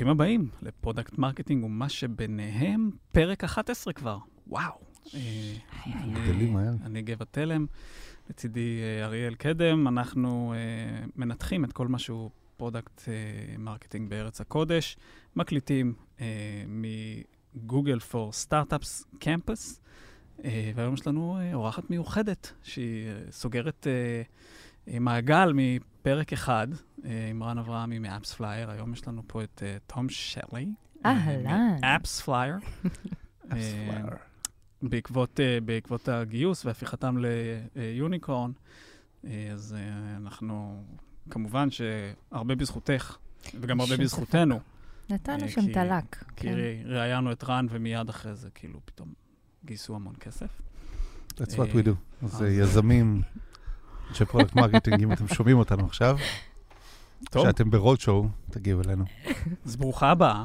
ברוכים הבאים ל product marketing ומה שביניהם, פרק 11 כבר. וואו. אה, אני- גדלים מהר. אני גבע תלם, לצידי אה, אריאל קדם. אנחנו אה, מנתחים את כל מה שהוא product marketing בארץ הקודש, מקליטים מ Google for Startups Campus, והיום יש לנו אורחת מיוחדת, שהיא סוגרת מעגל מפרק אחד, אה, עם רן אברהמי מ AppsFlyer. היום יש לנו פה את אה, תום שלי. אהלן. מ AppsFlyer. בעקבות, אה, בעקבות הגיוס והפיכתם ל unicorn, אה, אז אה, אנחנו, כמובן שהרבה בזכותך, וגם הרבה בזכותנו, נתנו אה, שם טלק. כי כן. ראיינו את רן, ומיד אחרי זה, כאילו, פתאום גייסו המון כסף. That's what אה, we do. אה, יזמים, אנשי product marketing, אם אתם שומעים אותנו עכשיו, טוב, כשאתם ב roadshow, תגיעו אלינו. אז ברוכה הבאה.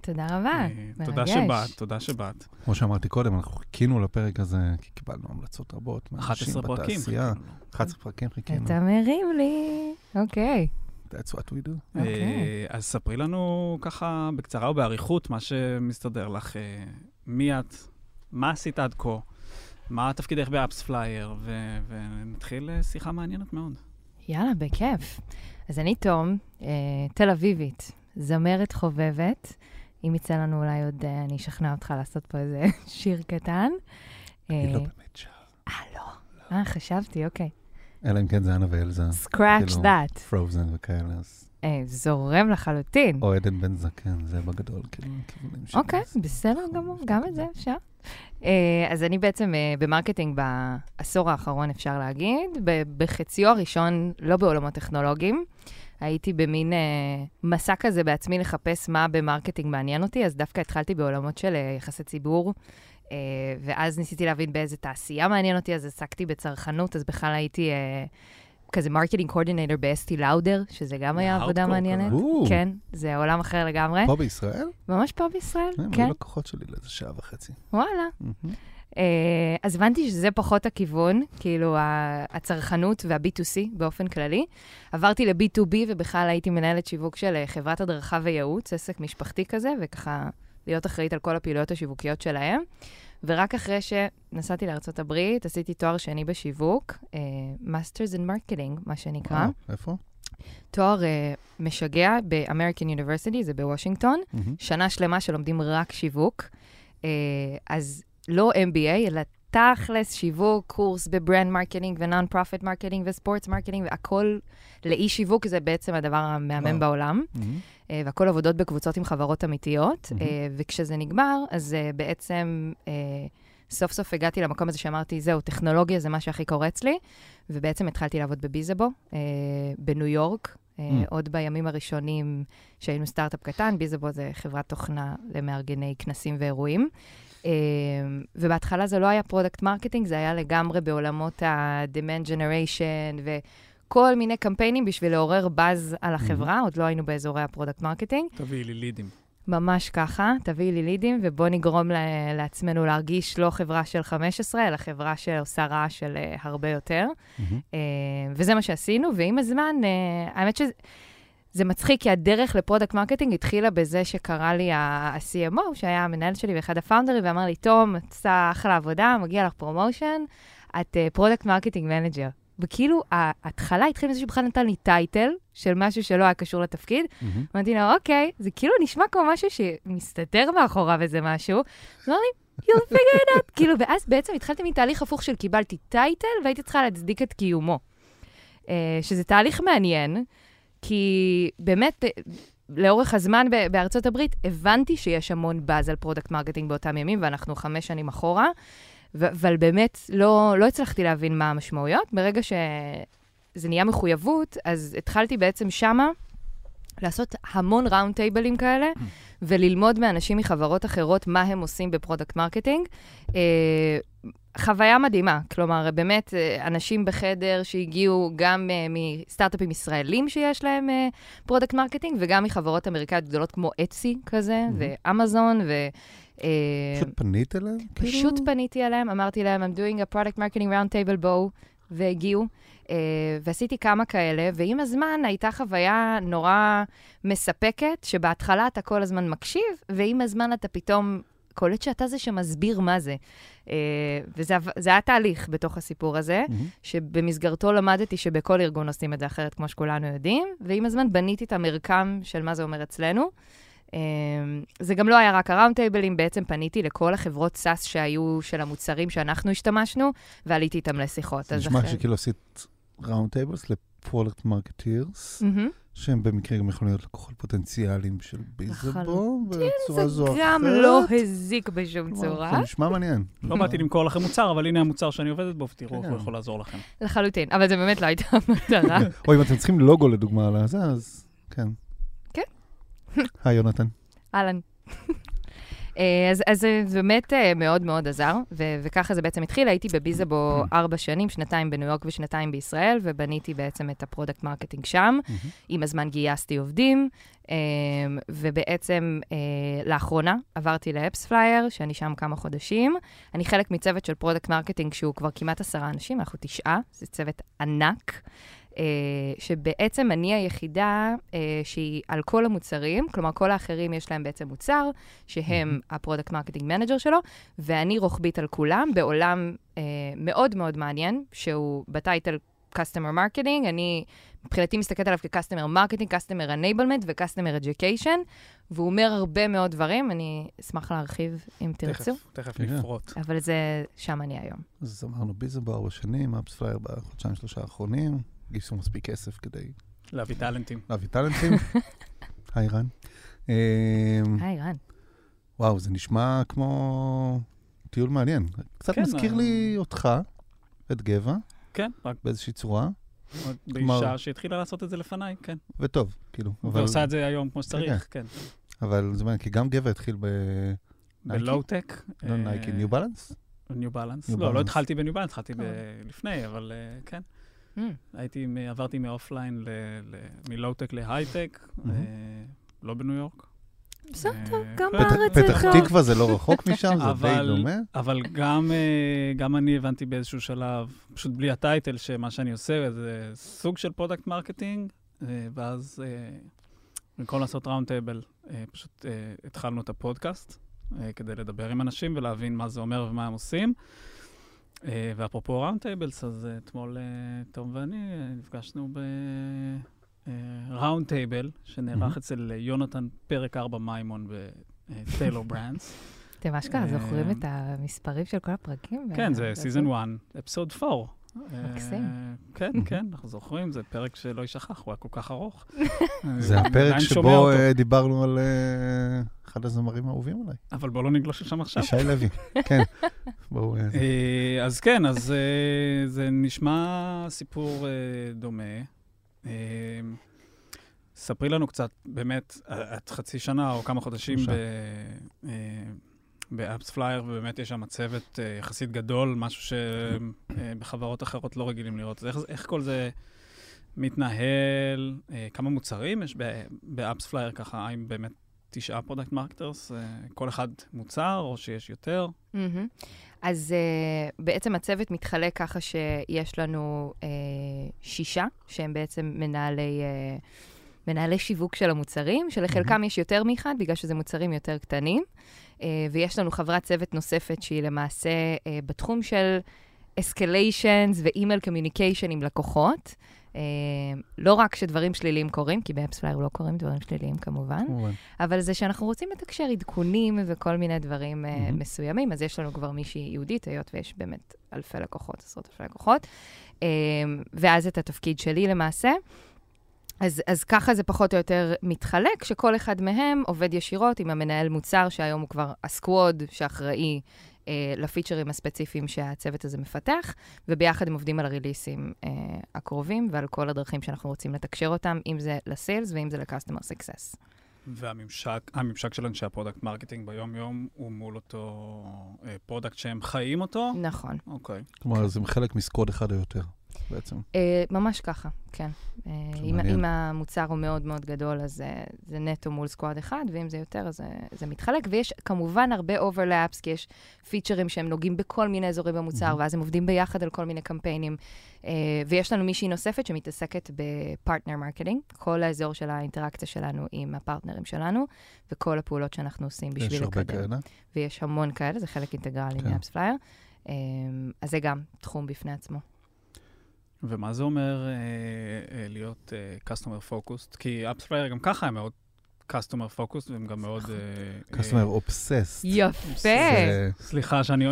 תודה רבה. אה, תודה מרגש. שבאת, תודה שבאת. כמו שאמרתי קודם, אנחנו חיכינו לפרק הזה, כי קיבלנו המלצות רבות מאנשים 11 פרקים. בתעשייה. חיכינו לו. 11 פרקים חיכינו. אתה מרים לי. אוקיי. That's what we do. אה, אוקיי. אז ספרי לנו ככה בקצרה ובאריכות מה שמסתדר לך. אה, מי את? מה עשית עד כה? מה תפקידך ב AppsFlyer? ו- ונתחיל אה, שיחה מעניינת מאוד. יאללה, בכיף. אז אני תום, אה, תל אביבית, זמרת חובבת. אם יצא לנו אולי עוד, אה, אני אשכנע אותך לעשות פה איזה שיר קטן. היא אה, לא באמת שם. אה, לא. אה, חשבתי, אוקיי. אלא אם כן זה אנה ואלזה, Scratch כאילו, that. Frozen וכאלה, אז... אה, זורם לחלוטין. או עדן בן זקן, זה בגדול, כאילו, כיוונים שלי. אוקיי, בסדר גמור, גם את זה אפשר. אה, אז אני בעצם אה, ב marketing בעשור האחרון, אפשר להגיד, ב- בחציו הראשון, לא בעולמות טכנולוגיים. הייתי במין אה, מסע כזה בעצמי לחפש מה ב marketing מעניין אותי, אז דווקא התחלתי בעולמות של אה, יחסי ציבור, אה, ואז ניסיתי להבין באיזה תעשייה מעניין אותי, אז עסקתי בצרכנות, אז בכלל הייתי אה, כזה marketing coordinator באסטי לאודר, שזה גם היה עבודה מעניינת. כן, זה עולם אחר לגמרי. פה בישראל? ממש פה בישראל, הם כן. היו לקוחות שלי לאיזה שעה וחצי. וואלה. אה, אז הבנתי שזה פחות הכיוון, כאילו הצרכנות וה-B2C באופן כללי. עברתי ל-B2B ובכלל הייתי מנהלת שיווק של אה, חברת הדרכה וייעוץ, עסק משפחתי כזה, וככה להיות אחראית על כל הפעילויות השיווקיות שלהם. ורק אחרי שנסעתי לארה"ב, עשיתי תואר שני בשיווק, אה, Masters in Marketing, מה שנקרא. וואו, איפה? תואר אה, משגע ב-American University, זה בוושינגטון. מהמם. שנה שלמה שלומדים רק שיווק. אה, אז לא MBA, אלא תכלס שיווק, קורס ב brand marketing ו non profit marketing ו sports marketing, והכל לאי שיווק זה בעצם הדבר המהמם וואו. בעולם. מהמם. אה, והכל עבודות בקבוצות עם חברות אמיתיות. אה, וכשזה נגמר, אז אה, בעצם סוף סוף הגעתי למקום הזה שאמרתי, זהו, טכנולוגיה זה מה שהכי קורץ לי, ובעצם התחלתי לעבוד בביזאבו, בניו יורק. Mm. עוד בימים הראשונים שהיינו סטארט-אפ קטן, ביזאבו זה חברת תוכנה למארגני כנסים ואירועים. ובהתחלה זה לא היה product marketing, זה היה לגמרי בעולמות ה-demand generation וכל מיני קמפיינים בשביל לעורר באז על החברה, עוד לא היינו באזורי ה product marketing. תביאי לי leads. ממש ככה, תביאי לי leads ובוא נגרום ל- לעצמנו להרגיש לא חברה של 15, אלא חברה שעושה רעש של אה, הרבה יותר. מהמם. אה, וזה מה שעשינו, ועם הזמן, אה, האמת שזה זה מצחיק, כי הדרך ל product marketing התחילה בזה שקרא לי ה-CMO, שהיה המנהל שלי ואחד הפאונדרים, ואמר לי, תום, את עושה אחלה עבודה, מגיע לך promotion, את product marketing manager. וכאילו, ההתחלה התחילה מזה שבכלל נתן לי title של משהו שלא היה קשור לתפקיד. אמרתי לו, אוקיי, זה כאילו נשמע כמו משהו שמסתתר מאחוריו איזה משהו. אז אמר לי, you'll figure it out. כאילו, ואז בעצם התחלתי מתהליך הפוך של קיבלתי title והייתי צריכה להצדיק את קיומו. אה, שזה תהליך מעניין, כי באמת, אה, לאורך הזמן בארצות הברית, הבנתי שיש המון באז על product marketing באותם ימים, ואנחנו חמש שנים אחורה, אבל באמת לא, לא הצלחתי להבין מה המשמעויות. ברגע שזה נהיה מחויבות, אז התחלתי בעצם שמה לעשות המון round טייבלים כאלה, וללמוד מאנשים מחברות אחרות מה הם עושים ב product marketing. אה, חוויה מדהימה, כלומר, באמת, אה, אנשים בחדר שהגיעו גם uh, מסטארט-אפים ישראלים שיש להם product uh, marketing, וגם מחברות אמריקאיות גדולות כמו אטסי כזה, Mhm. ואמזון, ו... פשוט פנית אליהם? פשוט כאילו? פניתי אליהם, אמרתי להם, I'm doing a product marketing round table, בואו, והגיעו, אה, ועשיתי כמה כאלה, ועם הזמן הייתה חוויה נורא מספקת, שבהתחלה אתה כל הזמן מקשיב, ועם הזמן אתה פתאום קולט שאתה זה שמסביר מה זה. אה, וזה זה היה תהליך בתוך הסיפור הזה, מהמם. שבמסגרתו למדתי שבכל ארגון עושים את זה אחרת, כמו שכולנו יודעים, ועם הזמן בניתי את המרקם של מה זה אומר אצלנו. אה, זה גם לא היה רק ה round טייבלים, בעצם פניתי לכל החברות SaaS שהיו של המוצרים שאנחנו השתמשנו, ועליתי איתם לשיחות. זה אז נשמע אחרי- שכאילו עשית round tables ל product marketers. שהם במקרה גם יכולים להיות לקוחות פוטנציאליים של ביזאבו, בצורה זו או זה אחרת. גם לא הזיק בשום צורה, זה נשמע מעניין. לא באתי למכור לכם מוצר, אבל הנה המוצר שאני עובדת בו, ותראו איך כן. הוא יכול לעזור לכם. לחלוטין, אבל זה באמת לא הייתה המטרה. או אם אתם צריכים לוגו לדוגמה על הזה, אז כן. היי, יונתן. אהלן. אה, אז, אז זה באמת אה, מאוד מאוד עזר, ו- וככה זה בעצם התחיל. הייתי בביזאבו ארבע שנים, שנתיים בניו יורק ושנתיים בישראל, ובניתי בעצם את ה product marketing שם. עם הזמן גייסתי עובדים, אה, ובעצם לאחרונה עברתי לאפספלייר, שאני שם כמה חודשים. אני חלק מצוות של product marketing שהוא כבר כמעט עשרה אנשים, אנחנו תשעה, זה צוות ענק. אה, שבעצם אני היחידה אה, שהיא על כל המוצרים, כלומר כל האחרים יש להם בעצם מוצר, שהם ה product marketing manager שלו, ואני רוחבית על כולם בעולם אה, מאוד מאוד מעניין, שהוא ב title Customer Marketing, אני מבחינתי מסתכלת עליו כ-Customer Marketing, Customer Enablement ו-Customer Education, והוא אומר הרבה מאוד דברים, אני אשמח להרחיב אם תרצו, תכף, תכף כן. נפרוט. אבל זה, שם אני היום. אז אמרנו ביזאבו ארבע שנים, אפספלייר בחודשיים שלושה האחרונים, גייסו מספיק כסף כדי להביא טאלנטים. להביא טאלנטים. היי, רן. אמ, היי, רן. וואו, זה נשמע כמו טיול מעניין. קצת כן, מזכיר אה. לי אותך, את גבע, כן, רק באיזושהי צורה, באישה שהתחילה לעשות את זה לפניי, כן. וטוב, כאילו. אבל- ועושה את זה היום כמו שצריך, כן. אבל זה מעניין, כי גם גבע התחיל ב... בלואו-טק. לא נייקי, ניו בלנס? ניו בלנס. לא, לא. התחלתי בניו בלנס, התחלתי אה. לפני, אבל אה, כן. Mm, הייתי, עברתי מאופליין, מ-low-tech להייטק. אה, לא בניו יורק. בסדר, אה, גם. בארץ זה פתח טוב. תקווה זה לא רחוק משם, זה די דומה. אבל גם, אה, גם אני הבנתי באיזשהו שלב, פשוט בלי ה title, שמה שאני עושה זה סוג של product marketing, ואז במקום לעשות round table, פשוט התחלנו את הפודקאסט, כדי לדבר עם אנשים ולהבין מה זה אומר ומה הם עושים. אה, ואפרופו round tables, אז אה, אתמול אה, תום ואני אה, נפגשנו ב round table, שנערך מהמם. אצל אה, יונתן פרק 4 מימון ב Tailor Brands. אתם אשכרה זוכרים את המספרים של כל הפרקים? כן, זה season 1, episode 4. מקסים. אה, כן, כן, אנחנו זוכרים, זה פרק שלא יישכח, הוא היה כל כך ארוך. זה הפרק שבו. אה, דיברנו על אה, אחד הזמרים האהובים עליי, אבל בואו לא נגלוש לשם עכשיו. ישי לוי. כן, בואו... אז כן, אז זה נשמע סיפור דומה. ספרי לנו קצת, באמת, את חצי שנה או כמה חודשים ב AppsFlyer, ובאמת יש שם צוות אה, יחסית גדול, משהו שבחברות אחרות לא רגילים לראות. אז איך, איך כל זה מתנהל? אה, כמה מוצרים יש ב AppsFlyer ככה? האם באמת תשעה product marketers? אה, כל אחד מוצר או שיש יותר? מהמם. אז uh, בעצם הצוות מתחלק ככה שיש לנו uh, שישה, שהם בעצם מנהלי, uh, מנהלי שיווק של המוצרים, שלחלקם יש יותר מאחד, בגלל שזה מוצרים יותר קטנים. Uh, ויש לנו חברת צוות נוספת שהיא למעשה uh, בתחום של escalations ו-email communication עם לקוחות. Uh, לא רק שדברים שליליים קורים, כי ב AppsFlyer לא קורים דברים שליליים כמובן, כמובן. אבל זה שאנחנו רוצים לתקשר עדכונים וכל מיני דברים מהמם. מסוימים, אז יש לנו כבר מישהי ייעודית, היות ויש באמת אלפי לקוחות, עשרות אלפי לקוחות, ואז את התפקיד שלי למעשה. אז, אז ככה זה פחות או יותר מתחלק, שכל אחד מהם עובד ישירות עם המנהל מוצר, שהיום הוא כבר ה squad שאחראי אה, לפיצ'רים הספציפיים שהצוות הזה מפתח, וביחד הם עובדים על הריליסים אה, הקרובים ועל כל הדרכים שאנחנו רוצים לתקשר אותם, אם זה ל sales ואם זה ל-customer success. והממשק, הממשק של אנשי ה product marketing ביום-יום הוא מול אותו אה, product שהם חיים אותו? נכון. אוקיי. כלומר, זה חלק מ squad אחד או יותר. בעצם. אה, ממש ככה, כן. זה אם. אם המוצר הוא מאוד מאוד גדול, אז אה, זה נטו מול squad אחד, ואם זה יותר, אז זה, זה מתחלק. ויש כמובן הרבה overlaps, כי יש פיצ'רים שהם נוגעים בכל מיני אזורים במוצר, מהמם. ואז הם עובדים ביחד על כל מיני קמפיינים. אה, ויש לנו מישהי נוספת שמתעסקת ב partner marketing, כל האזור של האינטראקציה שלנו עם הפרטנרים שלנו, וכל הפעולות שאנחנו עושים בשביל יש הרבה לקדם. כאלה. ויש המון כאלה, זה חלק אינטגרלי כן. מ AppsFlyer. אה, אז זה גם תחום בפני עצמו. ומה זה אומר אה, אה, להיות אה, customer focused? כי AppsFlyer גם ככה הם מאוד customer focused, והם גם מאוד... אה, customer אה, obsessed. יפה. זה- סליחה שאני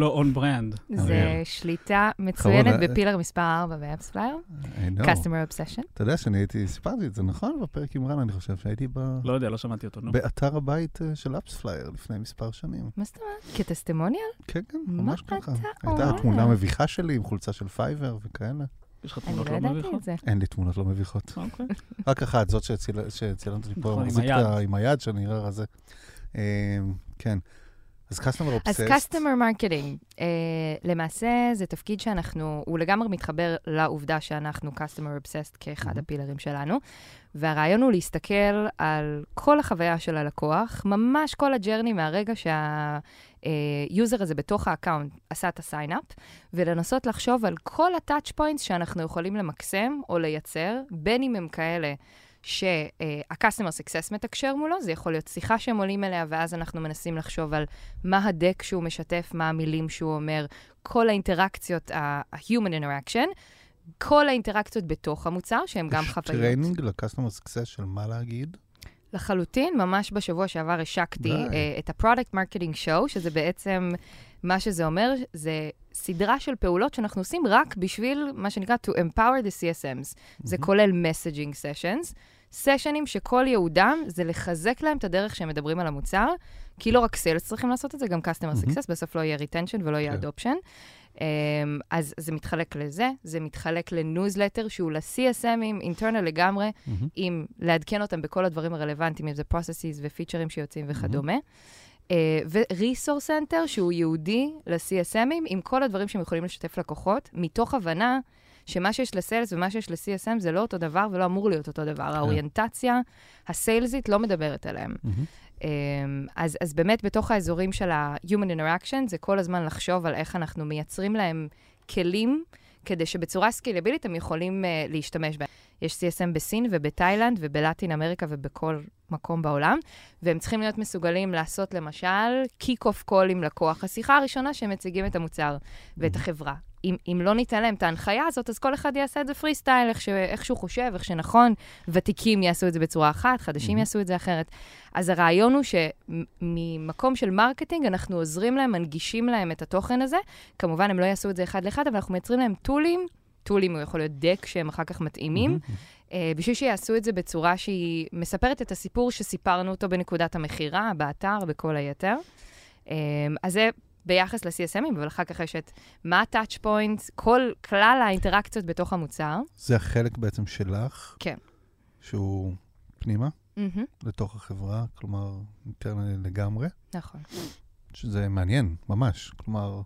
לא on brand. זה אריאל. שליטה מצוינת חרון, ב pillar מספר 4 ב AppsFlyer, I know. Customer Obsession. אתה יודע שאני הייתי, סיפרתי את זה, נכון? בפרק עם רן, אני חושב שהייתי ב- לא יודע, לא שמעתי אותו, נו. באתר הבית אה, של AppsFlyer לפני מספר שנים. מה זאת אומרת? כ testimonial? כן, כן, מה ממש ככה. הייתה תמונה מביכה שלי עם חולצה של Fiverr וכאלה. יש לך אני תמונות לא לא ידעתי מביכות? את זה. אין לי תמונות לא מביכות. אוקיי. רק אחת, זאת שציל- שצילמת לי פה, נכון, עם מחזיק עם היד, שאני נראה רזה. אה, כן. אז customer אז obsessed. Customer Marketing, uh, למעשה זה תפקיד שאנחנו, הוא לגמרי מתחבר לעובדה שאנחנו Customer Obsessed כאחד מהמם. הפילרים שלנו, והרעיון הוא להסתכל על כל החוויה של הלקוח, ממש כל ה journey מהרגע שה user הזה בתוך ה account עשה את ה sign up, ולנסות לחשוב על כל ה touch points שאנחנו יכולים למקסם או לייצר, בין אם הם כאלה שה-customer success מתקשר מולו, זה יכול להיות שיחה שהם עולים אליה, ואז אנחנו מנסים לחשוב על מה ה deck שהוא משתף, מה המילים שהוא אומר, כל האינטראקציות, ה-human interaction, כל האינטראקציות בתוך המוצר, שהם גם יש חוויות. training ל-customer success של מה להגיד. לחלוטין, ממש בשבוע שעבר השקתי uh, את ה-Product Marketing Show, שזה בעצם, מה שזה אומר, זה סדרה של פעולות שאנחנו עושים רק בשביל מה שנקרא to empower the CSMs. זה מהמם. כולל messaging sessions, סשנים שכל ייעודם זה לחזק להם את הדרך שהם מדברים על המוצר, כי לא רק sales צריכים לעשות את זה, גם customer מהמם. success, בסוף לא יהיה retention ולא יהיה כן. adoption. Um, אז זה מתחלק לזה, זה מתחלק לניוזלטר שהוא ל-CSMים, internal לגמרי, מהמם. עם לעדכן אותם בכל הדברים הרלוונטיים, אם זה processes ופיצ'רים שיוצאים וכדומה. Uh, ו-resource center, שהוא ייעודי ל-CSMים, עם כל הדברים שהם יכולים לשתף לקוחות, מתוך הבנה שמה שיש ל sales ומה שיש ל-CSM זה לא אותו דבר ולא אמור להיות אותו דבר. האוריינטציה הסיילסית לא מדברת עליהם. מהמם. Um, אז, אז באמת, בתוך האזורים של ה-Human Interaction, זה כל הזמן לחשוב על איך אנחנו מייצרים להם כלים, כדי שבצורה סקילבילית הם יכולים uh, להשתמש בהם. יש CSM בסין ובתאילנד וב Latin America ובכל מקום בעולם, והם צריכים להיות מסוגלים לעשות למשל kick-off call עם לקוח, השיחה הראשונה שהם מציגים את המוצר ואת החברה. אם, אם לא ניתן להם את ההנחיה הזאת, אז כל אחד יעשה את זה פרי סטייל, איך, ש, איך שהוא חושב, איך שנכון. ותיקים יעשו את זה בצורה אחת, חדשים מממ. יעשו את זה אחרת. אז הרעיון הוא שממקום של marketing, אנחנו עוזרים להם, מנגישים להם את התוכן הזה. כמובן, הם לא יעשו את זה אחד לאחד, אבל אנחנו מייצרים להם טולים, טולים הוא יכול להיות deck שהם אחר כך מתאימים. אה, בשביל שיעשו את זה בצורה שהיא מספרת את הסיפור שסיפרנו אותו בנקודת המכירה, באתר, בכל היתר. אה, אז זה ביחס ל-CSMים, אבל אחר כך יש את מה ה-touch points, כל כלל האינטראקציות בתוך המוצר. זה החלק בעצם שלך. כן. שהוא פנימה, מהמם, לתוך החברה, כלומר, אינטרנלי לגמרי. נכון. שזה מעניין, ממש. כלומר,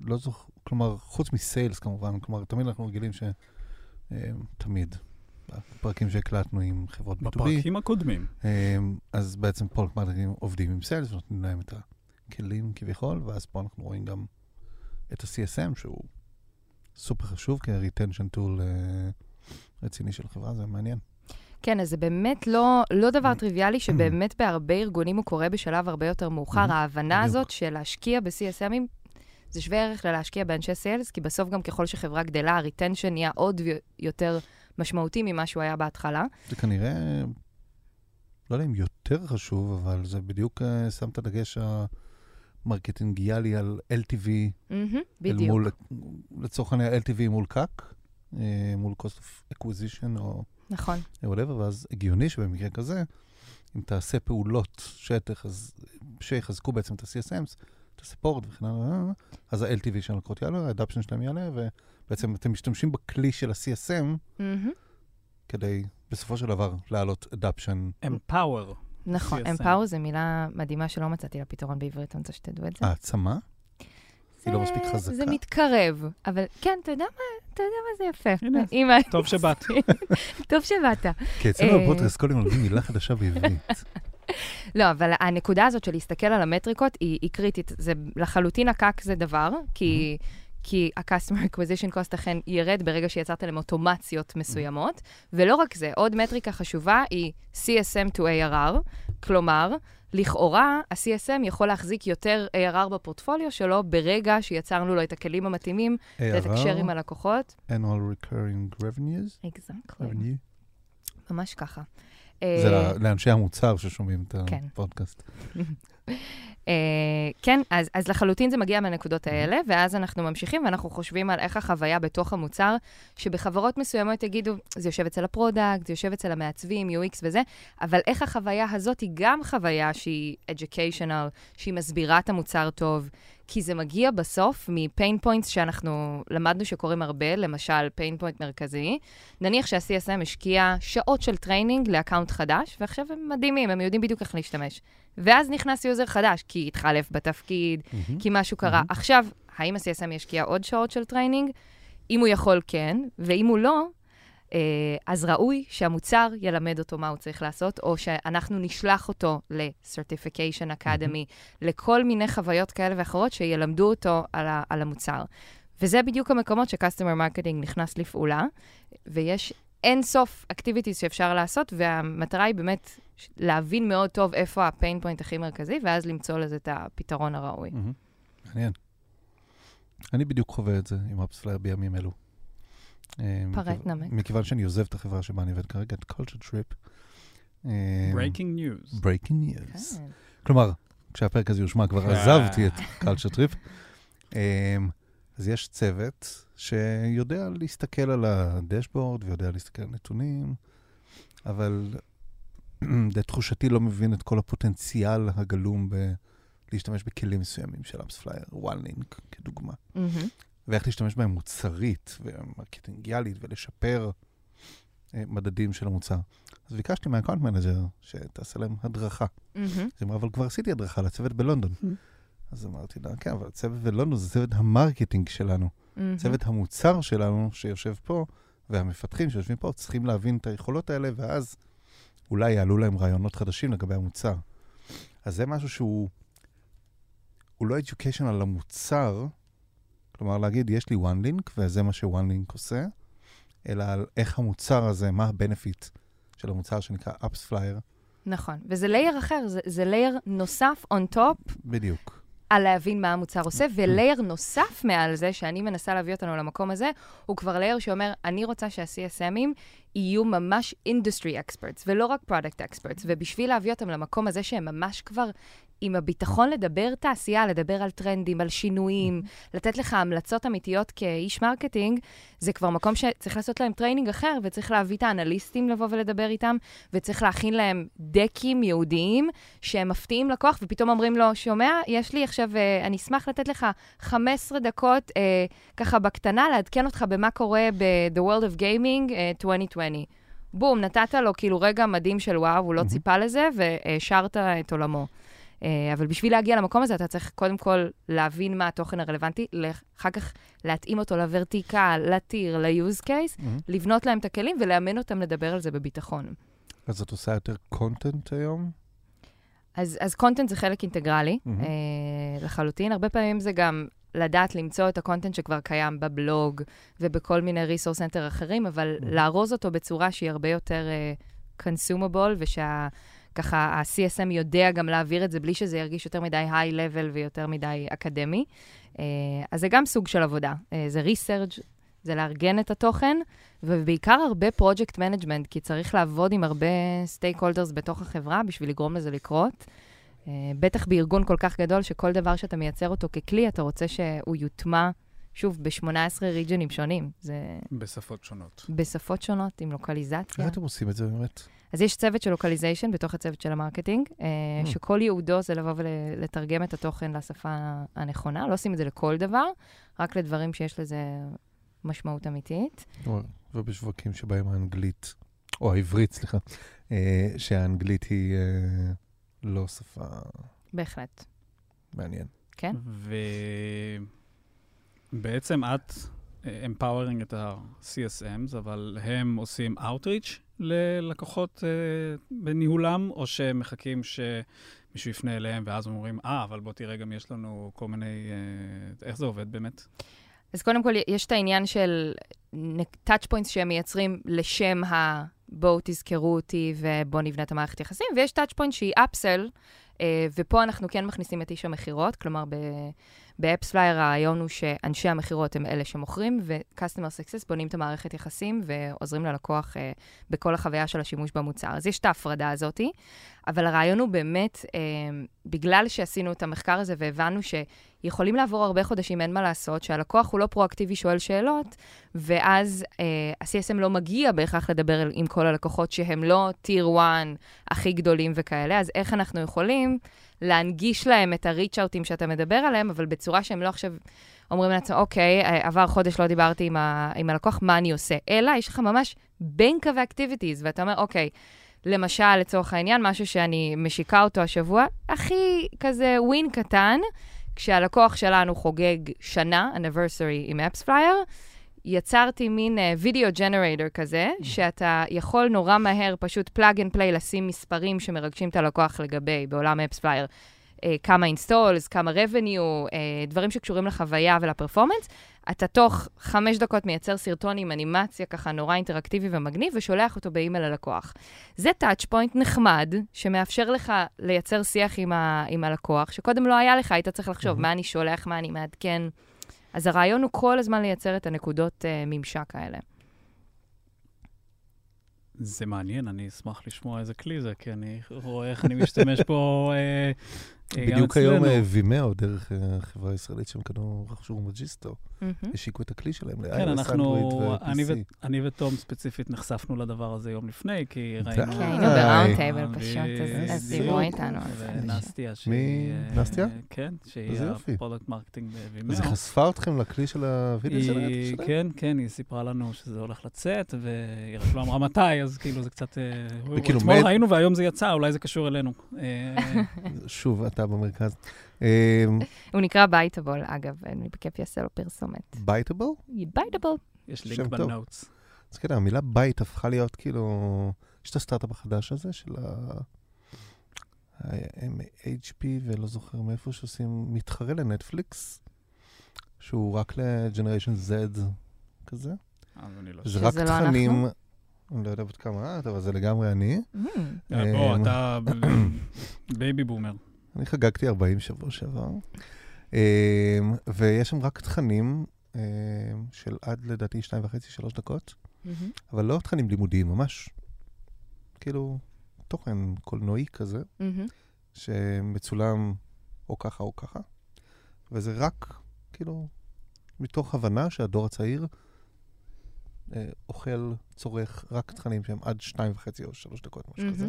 לא זוכר, כלומר, חוץ מסיילס כמובן, כלומר, תמיד אנחנו רגילים ש... אה, תמיד. בפרקים שהקלטנו עם חברות B2B, בפרקים הקודמים. אה, אז בעצם פה marketing עובדים עם sales ונותנים להם את הכלים כביכול, ואז פה אנחנו רואים גם את ה-CSM, שהוא סופר חשוב כ-retention tool אה, רציני של החברה, זה מעניין. כן, אז זה באמת לא, לא דבר. טריוויאלי, שבאמת בהרבה ארגונים הוא קורה בשלב הרבה יותר מאוחר. מממ, ההבנה. הזאת של להשקיע ב-CSMים, זה שווה ערך ללהשקיע באנשי sales, כי בסוף גם ככל שחברה גדלה, ה- retention נהיה עוד יותר משמעותי ממה שהוא היה בהתחלה. זה כנראה, לא יודע אם יותר חשוב, אבל זה בדיוק אה, שם את הדגש המרקטינגיאלי על LTV, מהמם, אל. מול, לצורך העניין LTV מול CAC, אה, מול cost of acquisition או נכון. whatever, ואז הגיוני שבמקרה כזה, אם תעשה פעולות שתחז... שיחזקו בעצם את ה-CSMs, את ה-support וכן הלאה, אז ה-LTV של הלקוחות יעלה, ה-adoption שלהם יעלה, ובעצם אתם משתמשים בכלי של ה-CSM מהמם. כדי בסופו של דבר להעלות adoption. Empower. נכון. Empower זו מילה מדהימה שלא מצאתי לה פתרון בעברית, אני רוצה שתדעו את זה. העצמה? היא לא מספיק אה, חזקה. זה מתקרב, אבל כן, אתה יודע מה, אתה יודע מה זה יפה. הנה, טוב שבאת. טוב שבאת. כי אצלנו אה, בפודקאסט כל יום לומדים מילה חדשה בעברית. לא, אבל הנקודה הזאת של להסתכל על המטריקות היא, היא קריטית. זה לחלוטין הקאק זה דבר, כי, כי ה-customer acquisition cost אכן ירד ברגע שיצרת להם אוטומציות מסוימות. ולא רק זה, עוד מטריקה חשובה היא CSM to ARR, כלומר, לכאורה, ה-CSM יכול להחזיק יותר ARR בפורטפוליו שלו ברגע שיצרנו לו את הכלים המתאימים לתקשר עם הלקוחות. annual recurring revenues. אקזקטלי, revenue. ממש ככה. זה אה, לאנשי המוצר ששומעים את כן. הפודקאסט. אה, כן, אז, אז לחלוטין זה מגיע מהנקודות האלה, ואז אנחנו ממשיכים ואנחנו חושבים על איך החוויה בתוך המוצר, שבחברות מסוימות יגידו, זה יושב אצל ה product, זה יושב אצל המעצבים, UX וזה, אבל איך החוויה הזאת היא גם חוויה שהיא educational, שהיא מסבירה את המוצר טוב, כי זה מגיע בסוף מ-pain points שאנחנו למדנו שקורים הרבה, למשל pain point מרכזי. נניח שה-CSM השקיע שעות של training ל account חדש, ועכשיו הם מדהימים, הם יודעים בדיוק איך להשתמש. ואז נכנס user חדש, כי התחלף בתפקיד, מממ. כי משהו קרה. מממ. עכשיו, האם ה-CSM ישקיע עוד שעות של training? אם הוא יכול, כן, ואם הוא לא, אז ראוי שהמוצר ילמד אותו מה הוא צריך לעשות, או שאנחנו נשלח אותו ל-Certification Academy, לכל מיני חוויות כאלה ואחרות שילמדו אותו על, ה- על המוצר. וזה בדיוק המקומות ש-Customer Marketing נכנס לפעולה, ויש אין סוף activities שאפשר לעשות, והמטרה היא באמת להבין מאוד טוב איפה ה-pain point הכי מרכזי, ואז למצוא לזה את הפתרון הראוי. מעניין. אני בדיוק חווה את זה עם אפספלייר בימים אלו. אה, פרט נמק. מכיוון שאני עוזב את החברה שבה אני עובד כרגע, את culture trip. אה, Breaking news. breaking news. כן. כלומר, כשהפרק הזה יושמע כבר אה. עזבתי את culture trip. אז יש צוות שיודע להסתכל על הדשבורד ויודע להסתכל על נתונים, אבל לתחושתי לא מבין את כל הפוטנציאל הגלום ב... להשתמש בכלים מסוימים של אפספלייר, OneLink כדוגמה. מממ. ואיך להשתמש בהם מוצרית ומרקטינגיאלית ולשפר אה, מדדים של המוצר. אז ביקשתי מה account manager שתעשה להם הדרכה. מממ. אז היא אמרה, אבל כבר עשיתי הדרכה לצוות בלונדון. מממ. אז אמרתי לה, כן, אבל צוות בלונדון זה צוות ה marketing שלנו. מממ. צוות המוצר שלנו שיושב פה, והמפתחים שיושבים פה, צריכים להבין את היכולות האלה, ואז אולי יעלו להם רעיונות חדשים לגבי המוצר. אז זה משהו שהוא, הוא לא education על המוצר, כלומר להגיד, יש לי OneLink, וזה מה ש-OneLink עושה, אלא על איך המוצר הזה, מה ה-benefit של המוצר שנקרא AppsFlyer, נכון, וזה לייר אחר, זה, זה לייר נוסף on top בדיוק. על להבין מה המוצר עושה, ולייר נוסף מעל זה, שאני מנסה להביא אותנו למקום הזה, הוא כבר layer שאומר, אני רוצה שה-CSMים יהיו ממש industry experts, ולא רק product experts, ובשביל להביא אותם למקום הזה שהם ממש כבר עם הביטחון לדבר תעשייה, לדבר על טרנדים, על שינויים, לתת לך המלצות אמיתיות כאיש marketing, זה כבר מקום שצריך לעשות להם training אחר, וצריך להביא את האנליסטים לבוא ולדבר איתם, וצריך להכין להם דקים ייעודיים שהם מפתיעים לקוח, ופתאום אומרים לו, שומע, יש לי עכשיו, אה, אני אשמח לתת לך 15 דקות אה, ככה בקטנה, לעדכן אותך במה קורה ב-The World of Gaming אה, 2020. בום, נתת לו כאילו רגע מדהים של וואו, הוא לא מהמם. ציפה לזה, והשארת את עולמו. אה, אבל בשביל להגיע למקום הזה, אתה צריך קודם כל להבין מה התוכן הרלוונטי, אחר כך להתאים אותו לוורטיקל, לטיר, ל-use case, מהמם. לבנות להם את הכלים ולאמן אותם לדבר על זה בביטחון. אז את עושה יותר קונטנט היום? אז, אז content זה חלק אינטגרלי, מממ. אה, לחלוטין. הרבה פעמים זה גם לדעת למצוא את ה content שכבר קיים בבלוג ובכל מיני resource center אחרים, אבל מממ. לארוז אותו בצורה שהיא הרבה יותר אה, consumable, ושה... ככה ה-CSM יודע גם להעביר את זה בלי שזה ירגיש יותר מדי high-level ויותר מדי אקדמי. אה, אז זה גם סוג של עבודה. אה, זה research, זה לארגן את התוכן, ובעיקר הרבה project management, כי צריך לעבוד עם הרבה stakeholders בתוך החברה בשביל לגרום לזה לקרות. אה, בטח בארגון כל כך גדול, שכל דבר שאתה מייצר אותו ככלי, אתה רוצה שהוא יוטמע, שוב, ב-18 ריג'נים שונים. זה בשפות שונות. בשפות שונות, עם לוקליזציה. איך אתם עושים את זה באמת? אז יש צוות של localization בתוך הצוות של ה marketing, אה, מממ. שכל ייעודו זה לבוא ולתרגם את התוכן לשפה הנכונה. לא עושים את זה לכל דבר, רק לדברים שיש לזה משמעות אמיתית. ובשווקים שבהם האנגלית, או העברית, סליחה, אה, שהאנגלית היא אה, לא שפה בהחלט. מעניין. כן? בעצם את אה, empowering את ה-CSMs, אבל הם עושים outreach ללקוחות uh, בניהולם, או שהם מחכים שמישהו יפנה אליהם, ואז אומרים, אה, אבל בוא תראה, גם יש לנו כל מיני... אה, איך זה עובד באמת? אז קודם כל, יש את העניין של touch points שהם מייצרים לשם ה... בואו תזכרו אותי ובואו נבנה את המערכת יחסים, ויש touch point שהיא upsell, ופה אנחנו כן מכניסים את איש המכירות, כלומר, ב... באפספלייר הרעיון הוא שאנשי המכירות הם אלה שמוכרים, ו-Customer Success בונים את המערכת יחסים ועוזרים ללקוח אה, בכל החוויה של השימוש במוצר. אז יש את ההפרדה הזאת, אבל הרעיון הוא באמת, אה, בגלל שעשינו את המחקר הזה והבנו שיכולים לעבור הרבה חודשים, אין מה לעשות, שהלקוח הוא לא פרואקטיבי, שואל שאלות, ואז uh, ה-CSM לא מגיע בהכרח לדבר עם כל הלקוחות שהם לא טיר 1 הכי גדולים וכאלה, אז איך אנחנו יכולים... להנגיש להם את הריצ'אוטים שאתה מדבר עליהם, אבל בצורה שהם לא עכשיו אומרים לעצמם, אוקיי, עבר חודש, לא דיברתי עם, ה, עם הלקוח, מה אני עושה? אלא יש לך ממש בנק of activities, ואתה אומר, אוקיי, למשל, לצורך העניין, משהו שאני משיקה אותו השבוע, הכי כזה win קטן, כשהלקוח שלנו חוגג שנה, anniversary עם אפספלייר, יצרתי מין וידאו אה, ג'נרייטור כזה, מממ. שאתה יכול נורא מהר פשוט plug and play לשים מספרים שמרגשים את הלקוח לגבי בעולם אפספלייר. אה, כמה installs, כמה revenue, אה, דברים שקשורים לחוויה ול performance. אתה תוך חמש דקות מייצר סרטון עם אנימציה ככה נורא אינטראקטיבי ומגניב, ושולח אותו באימייל ללקוח. זה טאצ' פוינט נחמד, שמאפשר לך לייצר שיח עם, ה- עם הלקוח, שקודם לא היה לך, היית צריך לחשוב mm-hmm. מה אני שולח, מה אני מעדכן. אז הרעיון הוא כל הזמן לייצר את הנקודות uh, ממשק האלה. זה מעניין, אני אשמח לשמוע איזה כלי זה, כי אני רואה איך אני משתמש פה אה, בדיוק היום וימאו, דרך החברה הישראלית שהם קנו, רכשו מג'יסטו, השיקו את הכלי שלהם כן, אנחנו, אני ותום ספציפית נחשפנו לדבר הזה יום לפני, כי ראינו... כן, היינו ב round table פשוט, אז דיברו איתנו. ונסטיה, שהיא... מי? נסטיה? כן, שהיא ה product marketing ב Vimeo. אז היא חשפה אתכם לכלי של הווידאו שלהם? כן, כן, היא סיפרה לנו שזה הולך לצאת, והיא רק לא אמרה מתי, אז כאילו זה קצת... אתמול ראינו והיום זה יצא, אולי זה קשור אלינו. שוב, אתה במרכז. אמ, הוא נקרא Biteable, אגב, אני בכיף אעשה לו פרסומת. Biteable? Biteable. יש לינק ב notes. אז כן, המילה bite הפכה להיות כאילו... יש את הסטארט-אפ החדש הזה של ה-HP, ולא זוכר מאיפה שעושים, מתחרה לנטפליקס, שהוא רק ל generation Z כזה. אני לא זה רק לא תכנים... אני לא יודע בת כמה את, אבל זה לגמרי אני. מממ. אה, בוא, אתה baby boomer. אני חגגתי 40 שבוע שעבר, אמ, ויש שם רק תכנים אמ, של עד לדעתי 2.5-3 דקות, אבל לא תכנים לימודיים, ממש כאילו תוכן קולנועי כזה, שמצולם או ככה או ככה, וזה רק כאילו מתוך הבנה שהדור הצעיר אה, אוכל, צורך רק תכנים שהם עד שתיים וחצי או שלוש דקות, משהו כזה.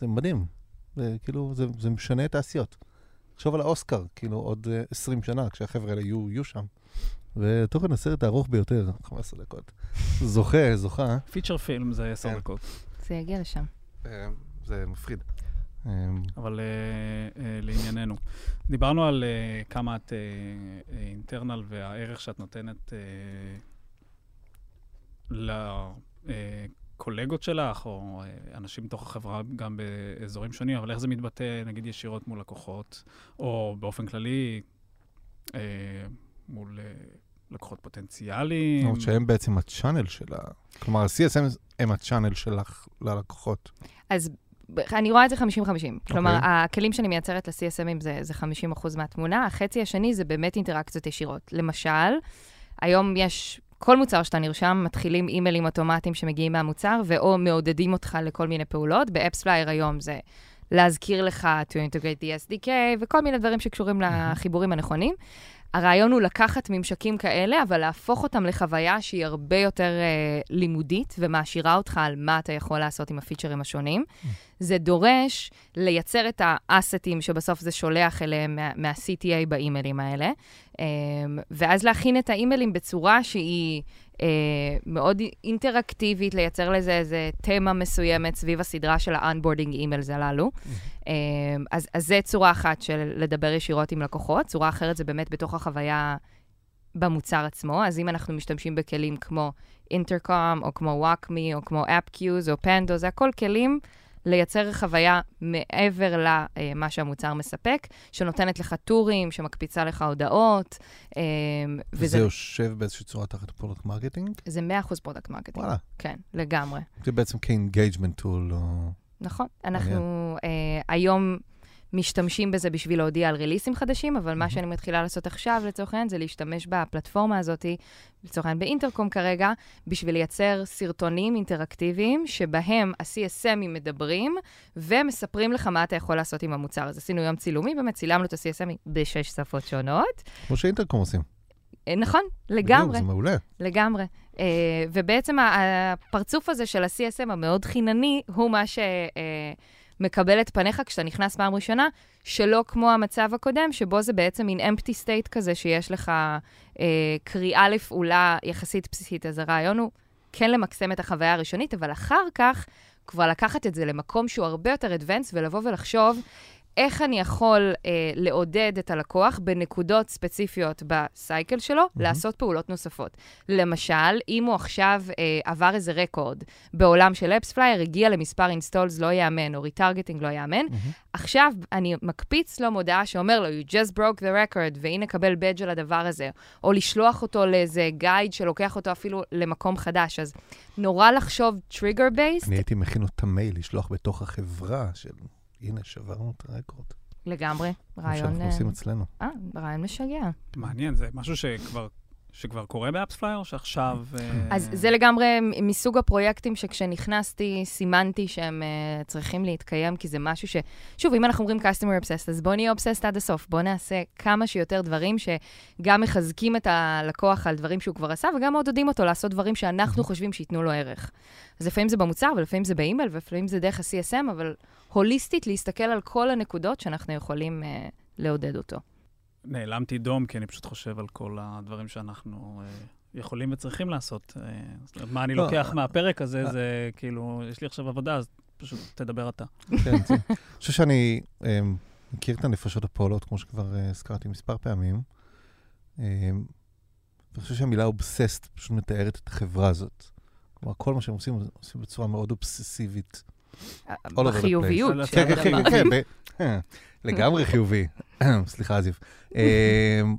זה מדהים. זה כאילו, זה, זה משנה את העשיות. תחשוב על האוסקר, כאילו, עוד uh, 20 שנה, כשהחבר'ה האלה יהיו, יהיו שם. ותוכן הסרט הארוך ביותר, 15 דקות. זוכה, זוכה. פיצ'ר פילם זה 10 כן. דקות. זה יגיע לשם. אה, זה מפחיד. אבל uh, uh, לענייננו, דיברנו על uh, כמה את אינטרנל uh, והערך שאת נותנת uh, לקולגות שלך, או uh, אנשים מתוך החברה גם באזורים שונים, אבל איך זה מתבטא, נגיד, ישירות מול לקוחות, או באופן כללי, uh, מול uh, לקוחות פוטנציאליים? זאת שהם בעצם הצ'אנל שלה. כלומר, ה-CSM הם הצ'אנל שלך ללקוחות. אז אני רואה את זה 50-50. Okay. כלומר, אוקיי. הכלים שאני מייצרת ל-CSMים זה, זה 50% מהתמונה, החצי השני זה באמת אינטראקציות ישירות. למשל, היום יש, כל מוצר שאתה נרשם, מתחילים אימיילים אוטומטיים שמגיעים מהמוצר, ומעודדים אותך לכל מיני פעולות. באפספלייר היום זה להזכיר לך to integrate the SDK, וכל מיני דברים שקשורים לחיבורים הנכונים. הרעיון הוא לקחת ממשקים כאלה, אבל להפוך אותם לחוויה שהיא הרבה יותר uh, לימודית ומעשירה אותך על מה אתה יכול לעשות עם ה-features השונים. Mm. זה דורש לייצר את ה-assets שבסוף זה שולח אליהם מה, מה-CTA באימיילים האלה, um, ואז להכין את האימיילים בצורה שהיא uh, מאוד אינטראקטיבית, לייצר לזה איזה תמה מסוימת סביב הסדרה של ה-onboarding אימיילס הללו. Mm-hmm. Um, אז, אז זה צורה אחת של לדבר ישירות עם לקוחות, צורה אחרת זה באמת בתוך החוויה במוצר עצמו. אז אם אנחנו משתמשים בכלים כמו אינטרקום, או כמו וואקמי, או כמו אפקיוז, או פנדו, זה הכל כלים לייצר חוויה מעבר למה שהמוצר מספק, שנותנת לך טורים, שמקפיצה לך הודעות. אה, וזה יושב באיזושהי צורה תחת product marketing? זה 100% product marketing. וואלה. כן, לגמרי. זה בעצם כ engagement tool. או... נכון. אנחנו uh, היום משתמשים בזה בשביל להודיע על release ים חדשים, אבל מה שאני מתחילה לעשות עכשיו, לצורך העניין, זה להשתמש בפלטפורמה הזאת, לצורך העניין באינטרקום כרגע, בשביל לייצר סרטונים אינטראקטיביים, שבהם ה-CSMים מדברים, ומספרים לך מה אתה יכול לעשות עם המוצר. אז עשינו יום צילומי, באמת צילמנו את ה-CSMים בשש שפות שונות. כמו שאינטרקום עושים. אה, נכון, לגמרי. בדיוק, זה מעולה. לגמרי. Uh, ובעצם הפרצוף הזה של ה-CSM המאוד חינני, הוא מה שמקבל uh, את פניך כשאתה נכנס פעם ראשונה, שלא כמו המצב הקודם, שבו זה בעצם מין empty state כזה, שיש לך uh, קריאה לפעולה יחסית בסיסית. אז הרעיון הוא כן למקסם את החוויה הראשונית, אבל אחר כך כבר לקחת את זה למקום שהוא הרבה יותר advanced, ולבוא ולחשוב איך אני יכול אה, לעודד את הלקוח בנקודות ספציפיות ב cycle שלו, mm-hmm. לעשות פעולות נוספות. למשל, אם הוא עכשיו אה, עבר איזה record בעולם של AppsFlyer, הגיע למספר installs לא ייאמן, או retargeting לא ייאמן, mm-hmm. עכשיו אני מקפיץ לו מודעה שאומר לו, you just broke the record, והנה קבל badge על הדבר הזה, או לשלוח אותו לאיזה guide שלוקח אותו אפילו למקום חדש. אז נורא לחשוב trigger based. אני הייתי מכין לו את המייל, לשלוח בתוך החברה של... הנה, שברנו את ה-record. לגמרי, רעיון... שאנחנו עושים אצלנו. אה, רעיון משגע. מעניין, זה משהו שכבר... שכבר קורה באפספלייר, שעכשיו... אה, אז זה לגמרי מסוג הפרויקטים שכשנכנסתי, סימנתי שהם uh, צריכים להתקיים, כי זה משהו ש... שוב, אם אנחנו אומרים customer obsessed, אז בואו נהיה obsessed עד הסוף. בואו נעשה כמה שיותר דברים שגם מחזקים את הלקוח על דברים שהוא כבר עשה, וגם מעודדים אותו לעשות דברים שאנחנו חושבים שייתנו לו ערך. אז לפעמים זה במוצר, ולפעמים זה באימייל, ולפעמים זה דרך ה-CSM, אבל הוליסטית להסתכל על כל הנקודות שאנחנו יכולים uh, לעודד אותו. נעלמתי דום, כי אני פשוט חושב על כל הדברים שאנחנו uh, יכולים וצריכים לעשות. Uh, זאת אומרת, מה אני לא, לוקח מהפרק הזה, זה כאילו, יש לי עכשיו עבודה, אז פשוט תדבר אתה. כן, אני חושב שאני מכיר את הנפשות הפועלות, כמו שכבר הזכרתי מספר פעמים. אני חושב שהמילה אובססט פשוט מתארת את החברה הזאת. כלומר, כל מה שהם עושים, עושים בצורה מאוד אובססיבית. בחיוביות של כן, כן, כן, כן, לגמרי חיובי. סליחה, זיו. אמ,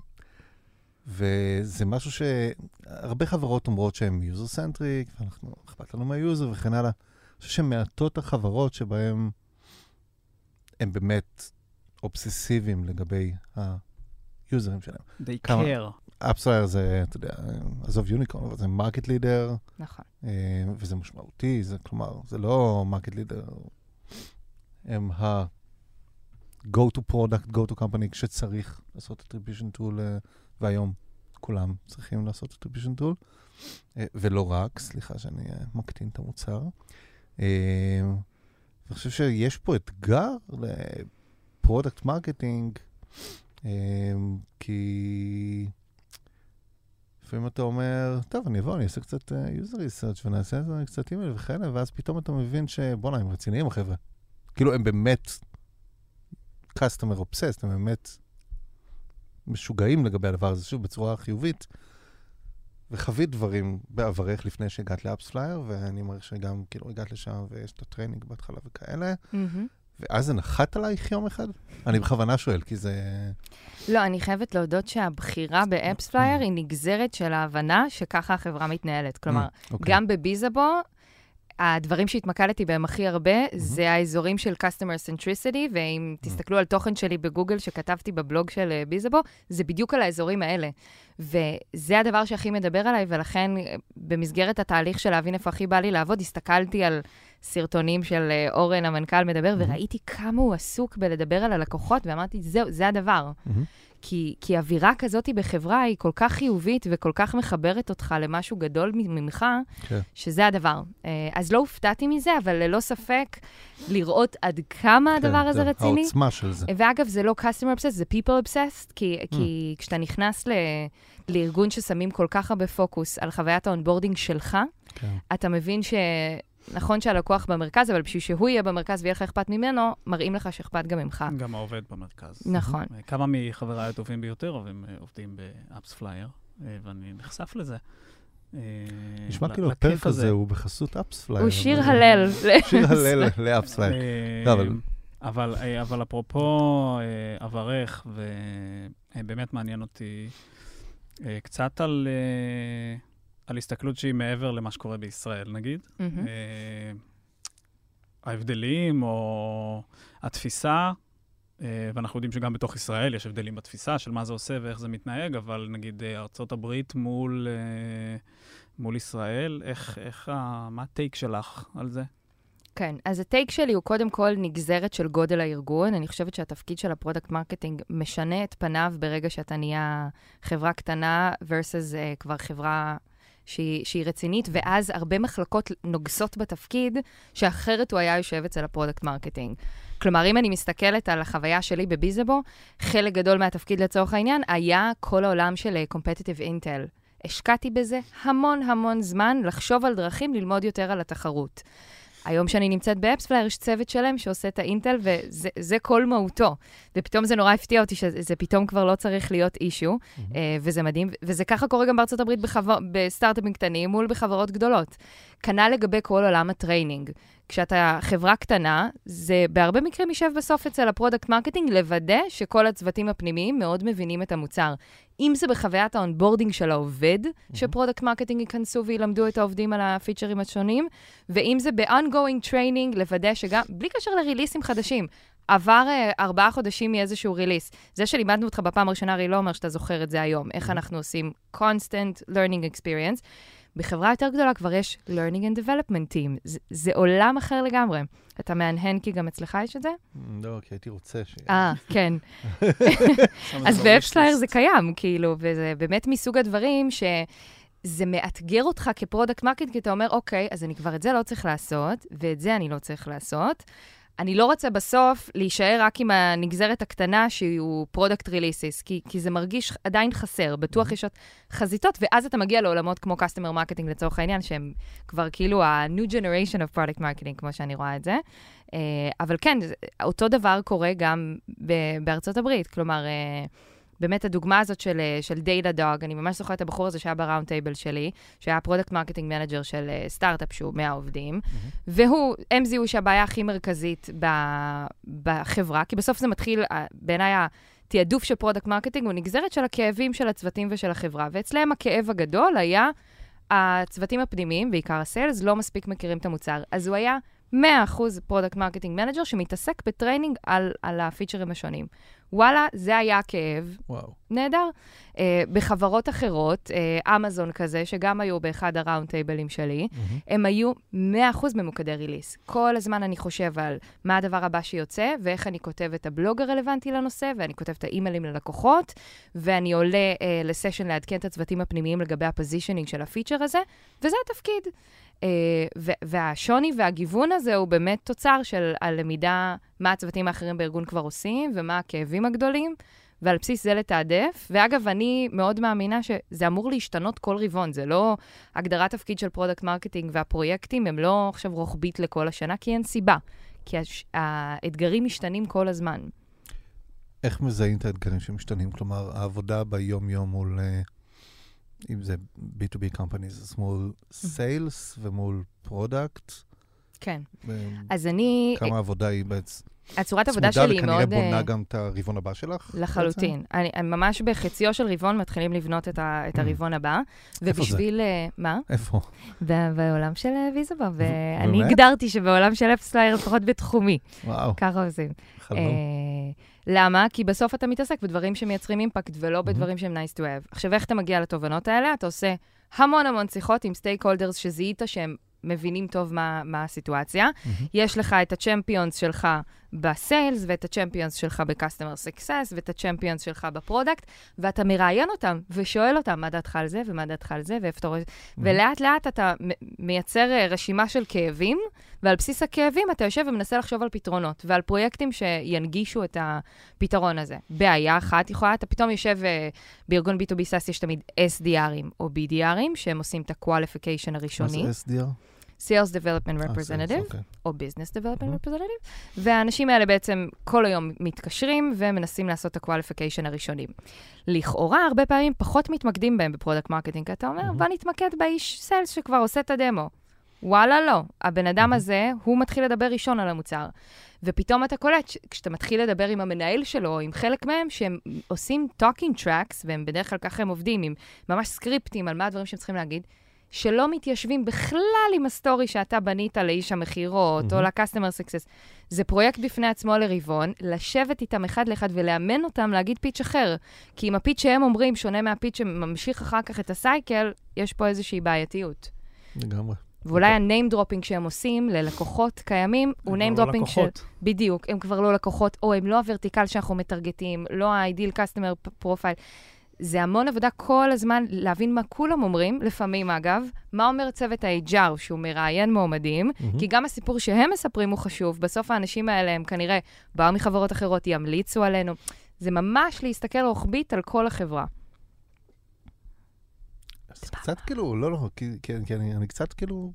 וזה משהו שהרבה חברות אומרות שהן user-centric, ואנחנו, אכפת לנו מהיוזר וכן הלאה. אני חושב שמעטות החברות שבהן הם באמת אובססיביים לגבי ה-user ים שלהם. They care. AppsFlyer זה, אתה יודע, עזוב unicorn, אבל זה market leader. נכון. אה, וזה משמעותי, זה כלומר, זה לא market leader, הם ה-go to product, go to company, שצריך לעשות attribution tool, אה, והיום כולם צריכים לעשות attribution tool, אה, ולא רק, סליחה שאני מקטין את המוצר. אני חושב שיש פה אתגר ל product marketing, כי... לפעמים אתה אומר, טוב, אני אבוא, אני אעשה קצת user research ונעשה קצת אימייל וכאלה, ואז פתאום אתה מבין שבואנה, הם רציניים החבר'ה. כאילו, הם באמת customer obsessed, הם באמת משוגעים לגבי הדבר הזה, שוב, בצורה חיובית. וחווית דברים בעברך לפני שהגעת לאפספלייר, ואני מעריך שגם, כאילו, הגעת לשם ויש את ה-training בהתחלה וכאלה. Mm-hmm. ואז זה נחת עלייך יום אחד? אני בכוונה שואל, כי זה... לא, אני חייבת להודות שהבחירה באפספלייר היא נגזרת של ההבנה שככה החברה מתנהלת. כלומר, mm, אוקיי. גם ב Bizzabo, הדברים שהתמקדתי בהם הכי הרבה, mm-hmm. זה האזורים של customer centricity, ואם mm-hmm. תסתכלו על תוכן שלי בגוגל שכתבתי בבלוג של אה, Bizzabo, זה בדיוק על האזורים האלה. וזה הדבר שהכי מדבר עליי, ולכן אה, במסגרת התהליך של להבין איפה הכי בא לי לעבוד, הסתכלתי על סרטונים של אה, אורן, המנכ"ל, מדבר, mm-hmm. וראיתי כמה הוא עסוק בלדבר על הלקוחות, ואמרתי, זהו, זה הדבר. Mm-hmm. כי, כי אווירה כזאת בחברה היא כל כך חיובית וכל כך מחברת אותך למשהו גדול ממך, כן. שזה הדבר. אה, אז לא הופתעתי מזה, אבל ללא ספק, לראות עד כמה כן, הדבר הזה זה רציני. העוצמה של זה. ואגב, זה לא customer obsessed, זה people obsessed, כי, mm. כי כשאתה נכנס ל, לארגון ששמים כל כך הרבה פוקוס על חוויית ה-onboarding שלך, כן. אתה מבין ש... נכון שהלקוח במרכז, אבל בשביל שהוא יהיה במרכז ויהיה לך אכפת ממנו, מראים לך שאכפת גם ממך. גם העובד במרכז. נכון. כמה מחבריי הטובים ביותר עובדים ב AppsFlyer. אה, ואני נחשף לזה. אה, נשמע כאילו הפרק הזה הוא בחסות אפספלייר. הוא שיר הלל. שיר הלל לאפספלייר. אה, לא, אבל- אה, אפרופו אה, אברך, ובאמת מעניין אותי אה, קצת על, אה, על הסתכלות שהיא מעבר למה שקורה בישראל, נגיד. מהמם. אה, ההבדלים או התפיסה, אה, ואנחנו יודעים שגם בתוך ישראל יש הבדלים בתפיסה של מה זה עושה ואיך זה מתנהג, אבל נגיד אה, ארצות הברית מול, אה, מול ישראל, איך, איך ה... מה ה-take שלך על זה? כן, אז ה-take שלי הוא קודם כל נגזרת של גודל הארגון. אני חושבת שהתפקיד של ה-product marketing משנה את פניו ברגע שאתה נהיה חברה קטנה versus uh, כבר חברה שהיא, שהיא רצינית, ואז הרבה מחלקות נוגסות בתפקיד, שאחרת הוא היה יושב אצל ה-product marketing. כלומר, אם אני מסתכלת על החוויה שלי ב Bizzabo, חלק גדול מהתפקיד לצורך העניין היה כל העולם של אה, Competitive Intel. השקעתי בזה המון המון זמן לחשוב על דרכים ללמוד יותר על התחרות. היום שאני נמצאת באפספלייר, יש צוות שלם שעושה את ה-intel, וזה זה כל מהותו. ופתאום זה נורא הפתיע אותי שזה פתאום כבר לא צריך להיות issue, אה, וזה מדהים. וזה ככה קורה גם בארצות הברית בחבר... בסטארט-אפים קטנים מול בחברות גדולות. כנ"ל לגבי כל עולם ה training. כשאתה חברה קטנה, זה בהרבה מקרים יישב בסוף אצל ה product marketing, לוודא שכל הצוותים הפנימיים מאוד מבינים את המוצר. אם זה בחוויית ה onboarding של העובד, ש product marketing ייכנסו וילמדו את העובדים על הפיצ'רים השונים, ואם זה ב-ongoing training, לוודא שגם, בלי קשר לריליסים חדשים, עבר uh, ארבעה חודשים מאיזשהו release. זה שלימדנו אותך בפעם הראשונה, הרי לא אומר שאתה זוכר את זה היום. איך אנחנו עושים constant learning experience. בחברה יותר גדולה כבר יש learning and development team. זה, זה עולם אחר לגמרי. אתה מהנהן כי גם אצלך יש את זה? לא, כי הייתי רוצה ש... אה, כן. אז זה ב AppsFlyer ב-wishlist. זה קיים, כאילו, וזה באמת מסוג הדברים שזה מאתגר אותך כ product marketer, כי אתה אומר, אוקיי, אז אני כבר את זה לא צריך לעשות, ואת זה אני לא צריך לעשות. אני לא רוצה בסוף להישאר רק עם הנגזרת הקטנה שהוא product releases, כי, כי זה מרגיש עדיין חסר. בטוח יש עוד חזיתות, ואז אתה מגיע לעולמות כמו customer marketing לצורך העניין, שהם כבר כאילו ה-new generation of product marketing, כמו שאני רואה את זה. אה, אבל כן, אותו דבר קורה גם בארצות הברית. כלומר, אה, באמת הדוגמה הזאת של, אה, של Datadog, אני ממש זוכרת את הבחור הזה שהיה ב round table שלי, שהיה product marketing manager של אה, סטארט-אפ שהוא 100 עובדים, והוא, הם זיהו שהבעיה הכי מרכזית ב- בחברה, כי בסוף זה מתחיל, אה, בעיניי התעדוף של product marketing הוא נגזרת של הכאבים של הצוותים ושל החברה, ואצלם הכאב הגדול היה הצוותים הפנימיים, בעיקר ה sales, לא מספיק מכירים את המוצר. אז הוא היה 100% product marketing manager שמתעסק ב training על, על הפיצ'רים השונים. וואלה, זה היה הכאב, וואו. נהדר. Uh, בחברות אחרות, uh, אמזון כזה, שגם היו באחד הראונד טייבלים שלי, הם היו 100% ממוקדי release. כל הזמן אני חושב על מה הדבר הבא שיוצא, ואיך אני כותב את הבלוג הרלוונטי לנושא, ואני כותב את האימיילים ללקוחות, ואני עולה uh, לסשן לעדכן את הצוותים הפנימיים לגבי ה positioning של הפיצ'ר הזה, וזה התפקיד. Uh, והשוני והגיוון הזה הוא באמת תוצר של הלמידה, מה הצוותים האחרים בארגון כבר עושים, ומה הכאבים הגדולים. ועל בסיס זה לתעדף. ואגב, אני מאוד מאמינה שזה אמור להשתנות כל רבעון, זה לא הגדרת תפקיד של product marketing והפרויקטים, הם לא עכשיו רוחבית לכל השנה, כי אין סיבה. כי הש... האתגרים משתנים כל הזמן. איך מזהים את האתגרים שמשתנים? כלומר, העבודה ביום-יום מול, אה, אם זה B2B companies, אז מול sales ומול product. כן. אה, אז אני, כמה עבודה היא בעצם הצורת עבודה צמודה שלי היא וכנראה מאוד... בונה אה, גם את הרבעון הבא שלך? לחלוטין. אני, אני ממש בחציו של רבעון מתחילים לבנות את, ה, את Mm. הרבעון הבא. איפה זה? ובשביל... אה, מה? איפה? בעולם של אה, ויזובה. ואני? הגדרתי שבעולם של AppsFlyer, לפחות בתחומי, וואו, ככה עושים. חלום. למה? כי בסוף אתה מתעסק בדברים שמייצרים אימפקט ולא בדברים שהם nice to have. עכשיו, איך אתה מגיע לתובנות האלה? אתה עושה המון המון שיחות עם stakeholders שזיהית שהם מבינים טוב מה, מה הסיטואציה. מהמם. יש לך את ה champions שלך ב sales, ואת ה champions שלך ב-customer success, ואת ה champions שלך ב product, ואתה מראיין אותם ושואל אותם מה דעתך על זה, ומה דעתך על זה, ואיפה אתה רואה... ולאט לאט אתה מייצר אה, רשימה של כאבים, ועל בסיס הכאבים אתה יושב ומנסה לחשוב על פתרונות, ועל פרויקטים שינגישו את הפתרון הזה. בעיה אחת יכולה, אתה פתאום יושב, אה, בארגון B2B SaaS יש תמיד SDRים או BDRים, שהם עושים את ה-qualification מה הראשוני. זה SDR? Sales Development אה, Representative, אוקיי. או Business Development מהמם. Representative, והאנשים האלה בעצם כל היום מתקשרים ומנסים לעשות את ה-qualification הראשונים. לכאורה, הרבה פעמים פחות מתמקדים בהם ב product marketing, כי אתה אומר, מהמם. בוא נתמקד באיש sales שכבר עושה את הדמו. וואלה, לא. הבן אדם מהמם. הזה, הוא מתחיל לדבר ראשון על המוצר. ופתאום אתה קולט, כשאתה מתחיל לדבר עם המנהל שלו, או עם חלק מהם, שהם עושים talking tracks, והם בדרך כלל ככה הם עובדים, עם ממש סקריפטים על מה הדברים שהם צריכים להגיד, שלא מתיישבים בכלל עם ה story שאתה בנית לאיש המכירות, או מהמם. ל-customer success. זה פרויקט בפני עצמו לרבעון, לשבת איתם אחד לאחד ולאמן אותם להגיד pitch אחר. כי אם הפיץ' שהם אומרים שונה מהפיץ' שממשיך אחר כך את הסייקל, יש פה איזושהי בעייתיות. לגמרי. ואולי אוקיי. ה-name dropping שהם עושים ללקוחות קיימים, הוא name לא dropping של... בדיוק, הם כבר לא לקוחות, או הם לא הוורטיקל שאנחנו מטרגטים, לא ה-ideal customer profile. זה המון עבודה כל הזמן להבין מה כולם אומרים, לפעמים אגב, מה אומר צוות ה-HR שהוא מראיין מועמדים, מהמם. כי גם הסיפור שהם מספרים הוא חשוב, בסוף האנשים האלה הם כנראה באו מחברות אחרות, ימליצו עלינו. זה ממש להסתכל רוחבית על כל החברה. אז קצת כאילו, לא, לא, כי, כי, כי אני, אני קצת כאילו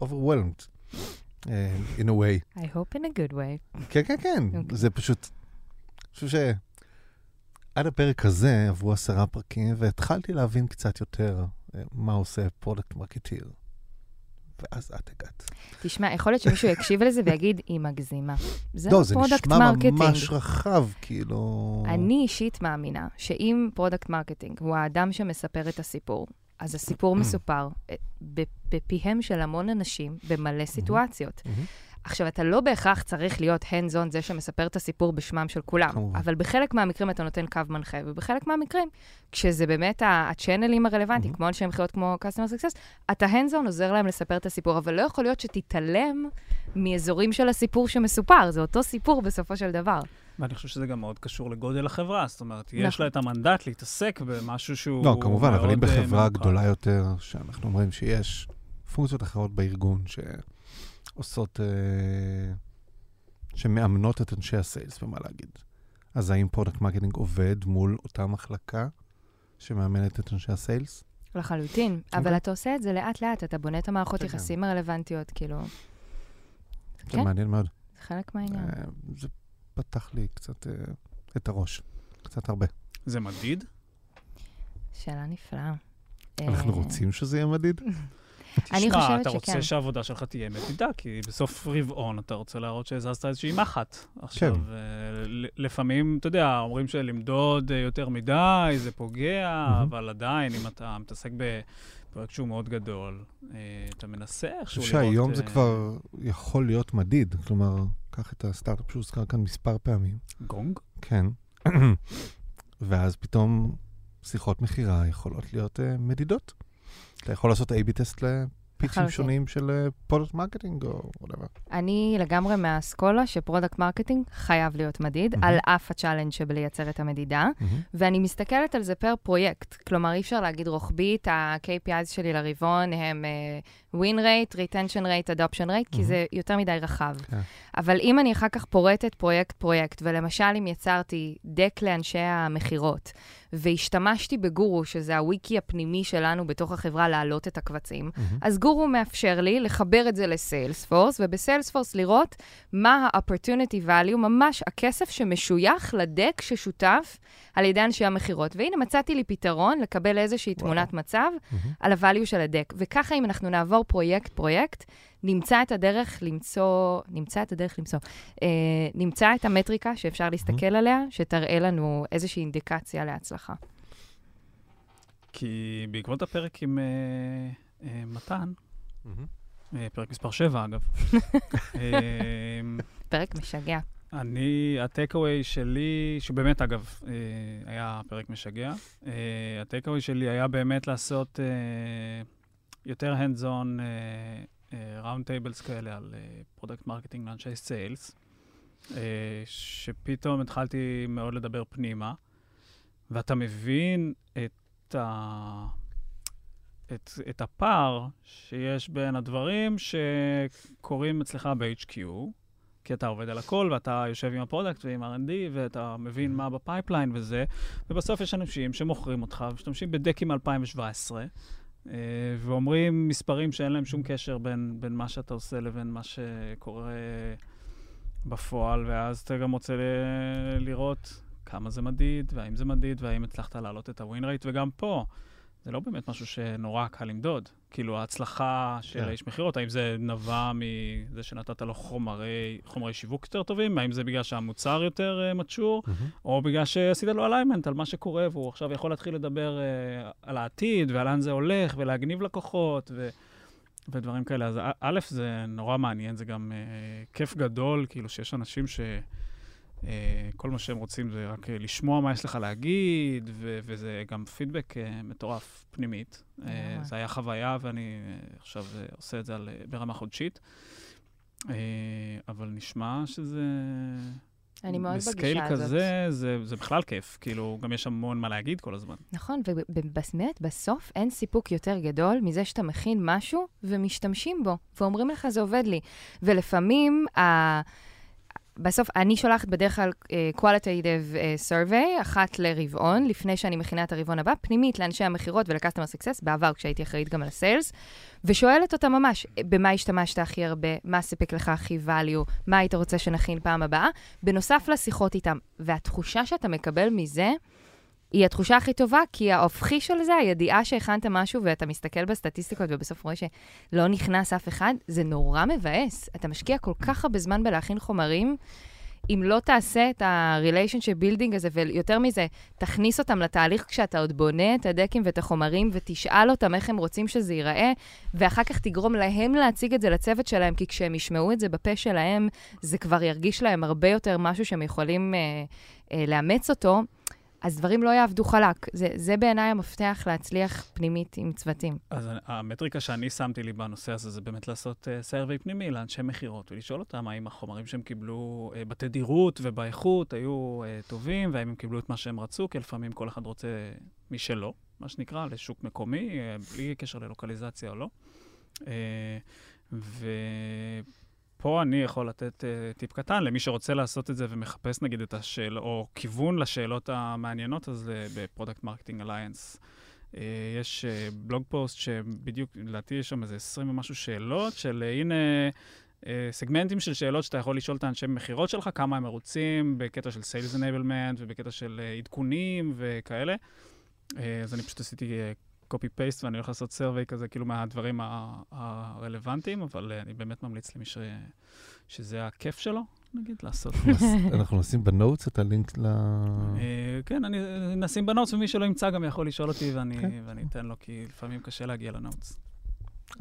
overwhelmed, uh, in a way. I hope in a good way. כן, כן, כן, אוקיי. זה פשוט, אני חושב שעד הפרק הזה עברו עשרה פרקים, והתחלתי להבין קצת יותר אה, מה עושה product marketer. ואז את הגעת. תשמע, יכול להיות שמישהו יקשיב לזה ויגיד, היא מגזימה. זה לא, זה product נשמע marketing. ממש רחב, כאילו... אני אישית מאמינה שאם product marketing הוא האדם שמספר את הסיפור, אז הסיפור מסופר אה, בפיהם של המון אנשים במלא סיטואציות. עכשיו, אתה לא בהכרח צריך להיות hands on זה שמספר את הסיפור בשמם של כולם, כמובן. אבל בחלק מהמקרים אתה נותן קו מנחה, ובחלק מהמקרים, כשזה באמת הצ'אנלים הרלוונטיים, Mhm. כמו אנשי מכירות כמו customer success, אתה hands on עוזר להם לספר את הסיפור, אבל לא יכול להיות שתתעלם מאזורים של הסיפור שמסופר, זה אותו סיפור בסופו של דבר. ואני חושב שזה גם מאוד קשור לגודל החברה, זאת אומרת, יש נכון. לה את המנדט להתעסק במשהו שהוא לא, כמובן, אבל אם אה, בחברה. גדולה יותר, שאנחנו אומרים שיש פונקציות אחרות בארגון שעושות, אה, שמאמנות את אנשי ה sales ומה להגיד. אז האם product marketing עובד מול אותה מחלקה שמאמנת את אנשי הסיילס? לחלוטין, אבל אוקיי. אתה עושה את זה לאט-לאט, אתה בונה את המערכות כן, יחסים הרלוונטיות, כאילו, זה כן. מעניין מאוד. זה חלק מהעניין. אה, זה פתח לי קצת אה, את הראש, קצת הרבה. זה מדיד? שאלה נפלאה. אנחנו אה, רוצים שזה יהיה מדיד? אני תשמע, חושבת אתה שכן. רוצה שהעבודה שלך תהיה מדידה, כי בסוף רבעון אתה רוצה להראות שהזזת איזושהי מחט. עכשיו, כן. אה, ל- לפעמים, אתה יודע, אומרים שלמדוד אה, יותר מדי, זה פוגע, מהמם. אבל עדיין, אם אתה מתעסק בפרויקט שהוא מאוד גדול, אה, אתה מנסה אני איכשהו חושב לראות... שהיום זה אה, כבר יכול להיות מדיד. כלומר, קח את הסטארט-אפ שהוזכר כאן מספר פעמים. גונג? כן. ואז פתאום שיחות מכירה יכולות להיות מדידות. אתה יכול לעשות A-B test ל פיצ'רים. שונים של product marketing או whatever. אני לגמרי מהאסכולה ש product marketing חייב להיות מדיד, מהמם. על אף ה challenge שבלייצר את המדידה, ואני מסתכלת על זה per פרויקט. כלומר, אי אפשר להגיד רוחבית, ה-KPIs שלי לרבעון הם uh, win rate, retention rate, adoption rate, כי מהמם. זה יותר מדי רחב. כן. אבל אם אני אחר כך פורטת פרויקט-פרויקט, ולמשל אם יצרתי deck לאנשי המכירות, והשתמשתי בגורו, שזה הוויקי הפנימי שלנו בתוך החברה, להעלות את הקבצים, אז גורו מאפשר לי לחבר את זה לסיילספורס, ובסיילספורס לראות מה ה-opportunity value, ממש הכסף שמשוייך ל deck ששותף על ידי אנשי המכירות. והנה, מצאתי לי פתרון לקבל איזושהי וואו. תמונת מצב על ה-value של ה deck. וככה, אם אנחנו נעבור פרויקט-פרויקט, נמצא את הדרך למצוא, נמצא את הדרך למצוא, אה, נמצא את המטריקה שאפשר להסתכל עליה, שתראה לנו איזושהי אינדיקציה להצלחה. כי בעקבות הפרק עם אה, אה, מתן, אה, פרק מספר 7 אגב, אה, פרק משגע. אני, ה takeaway שלי, שבאמת אגב, אה, היה פרק משגע, אה, ה takeaway שלי היה באמת לעשות אה, יותר hands-on round tables כאלה על product marketing לאנשי sales, שפתאום התחלתי מאוד לדבר פנימה, ואתה מבין את, ה... את, את הפער שיש בין הדברים שקורים אצלך ב-HQ, כי אתה עובד על הכל, ואתה יושב עם ה product ועם R&D, ואתה מבין מה ב pipeline וזה, ובסוף יש אנשים שמוכרים אותך ומשתמשים ב deckים מ-2017, אה, ואומרים מספרים שאין להם שום קשר בין, בין מה שאתה עושה לבין מה שקורה בפועל, ואז אתה גם רוצה ל- לראות כמה זה מדיד, והאם זה מדיד, והאם הצלחת להעלות את הווין רייט, וגם פה, זה לא באמת משהו שנורא קל למדוד. כאילו, ההצלחה של כן. האיש מכירות, האם זה נבע מזה שנתת לו חומרי, חומרי שיווק יותר טובים, האם זה בגלל שהמוצר יותר uh, מצ'ור, מהמם. או בגלל שעשית לו אליימנט על מה שקורה, והוא עכשיו יכול להתחיל לדבר uh, על העתיד ועל לאן זה הולך, ולהגניב לקוחות, ו... ודברים כאלה. אז א- א', זה נורא מעניין, זה גם uh, כיף גדול, כאילו שיש אנשים ש... uh, כל מה שהם רוצים זה רק uh, לשמוע מה יש לך להגיד, ו- וזה גם פידבק uh, מטורף פנימית. זה היה חוויה, ואני עכשיו עושה את זה על, ברמה חודשית. אבל נשמע שזה... אני מאוד בסקייל בגישה הזאת. כזה, זה, זה בכלל כיף. כאילו, גם יש המון מה להגיד כל הזמן. נכון, ובאמת, בסוף אין סיפוק יותר גדול מזה שאתה מכין משהו ומשתמשים בו, ואומרים לך, זה עובד לי. ולפעמים, ה... בסוף, אני שולחת בדרך כלל uh, qualitative uh, survey, אחת לרבעון, לפני שאני מכינה את הרבעון הבא, פנימית לאנשי המכירות ול-customer success, בעבר כשהייתי אחראית גם על הסיילס, ושואלת אותם ממש, במה השתמשת הכי הרבה, מה סיפק לך הכי value, מה היית רוצה שנכין פעם הבאה, בנוסף לשיחות איתם. והתחושה שאתה מקבל מזה, היא התחושה הכי טובה, כי ההופכי של זה, הידיעה שהכנת משהו ואתה מסתכל בסטטיסטיקות ובסוף רואה שלא נכנס אף אחד, זה נורא מבאס. אתה משקיע כל כך הרבה זמן בלהכין חומרים, אם לא תעשה את ה-relationship building הזה, ויותר מזה, תכניס אותם לתהליך כשאתה עוד בונה את הדקים ואת החומרים, ותשאל אותם איך הם רוצים שזה ייראה, ואחר כך תגרום להם להציג את זה לצוות שלהם, כי כשהם ישמעו את זה בפה שלהם, זה כבר ירגיש להם הרבה יותר משהו שהם יכולים אה, אה, לאמץ אותו. אז דברים לא יעבדו חלק. זה, זה בעיניי המפתח להצליח פנימית עם צוותים. אז המטריקה שאני שמתי לי בנושא הזה, זה באמת לעשות uh, סרבי פנימי לאנשי מכירות, ולשאול אותם האם החומרים שהם קיבלו uh, בתדירות ובאיכות היו uh, טובים, והאם הם קיבלו את מה שהם רצו, כי לפעמים כל אחד רוצה משלו, מה שנקרא, לשוק מקומי, uh, בלי קשר ללוקליזציה או לא. Uh, ופה אני יכול לתת uh, טיפ קטן למי שרוצה לעשות את זה ומחפש נגיד את השאל, או כיוון לשאלות המעניינות, אז uh, ב Product Marketing Alliance. Uh, יש uh, blog post שבדיוק, לדעתי יש שם איזה 20 ומשהו שאלות, של uh, הנה סגמנטים של שאלות שאתה יכול לשאול את האנשי מכירות שלך, כמה הם מרוצים בקטע של Sales Enablement ובקטע של עדכונים וכאלה. אז אני פשוט עשיתי copy-paste ואני הולך לעשות survey כזה, כאילו מהדברים הרלוונטיים, אבל uh, אני באמת ממליץ למי ש... שזה הכיף שלו, נגיד, לעשות. אנחנו נשים ב notes את הלינק ל... אה, כן, אני נשים ב notes, ומי שלא ימצא גם יכול לשאול אותי ואני, כן. ואני אתן לו, כי לפעמים קשה להגיע ל notes.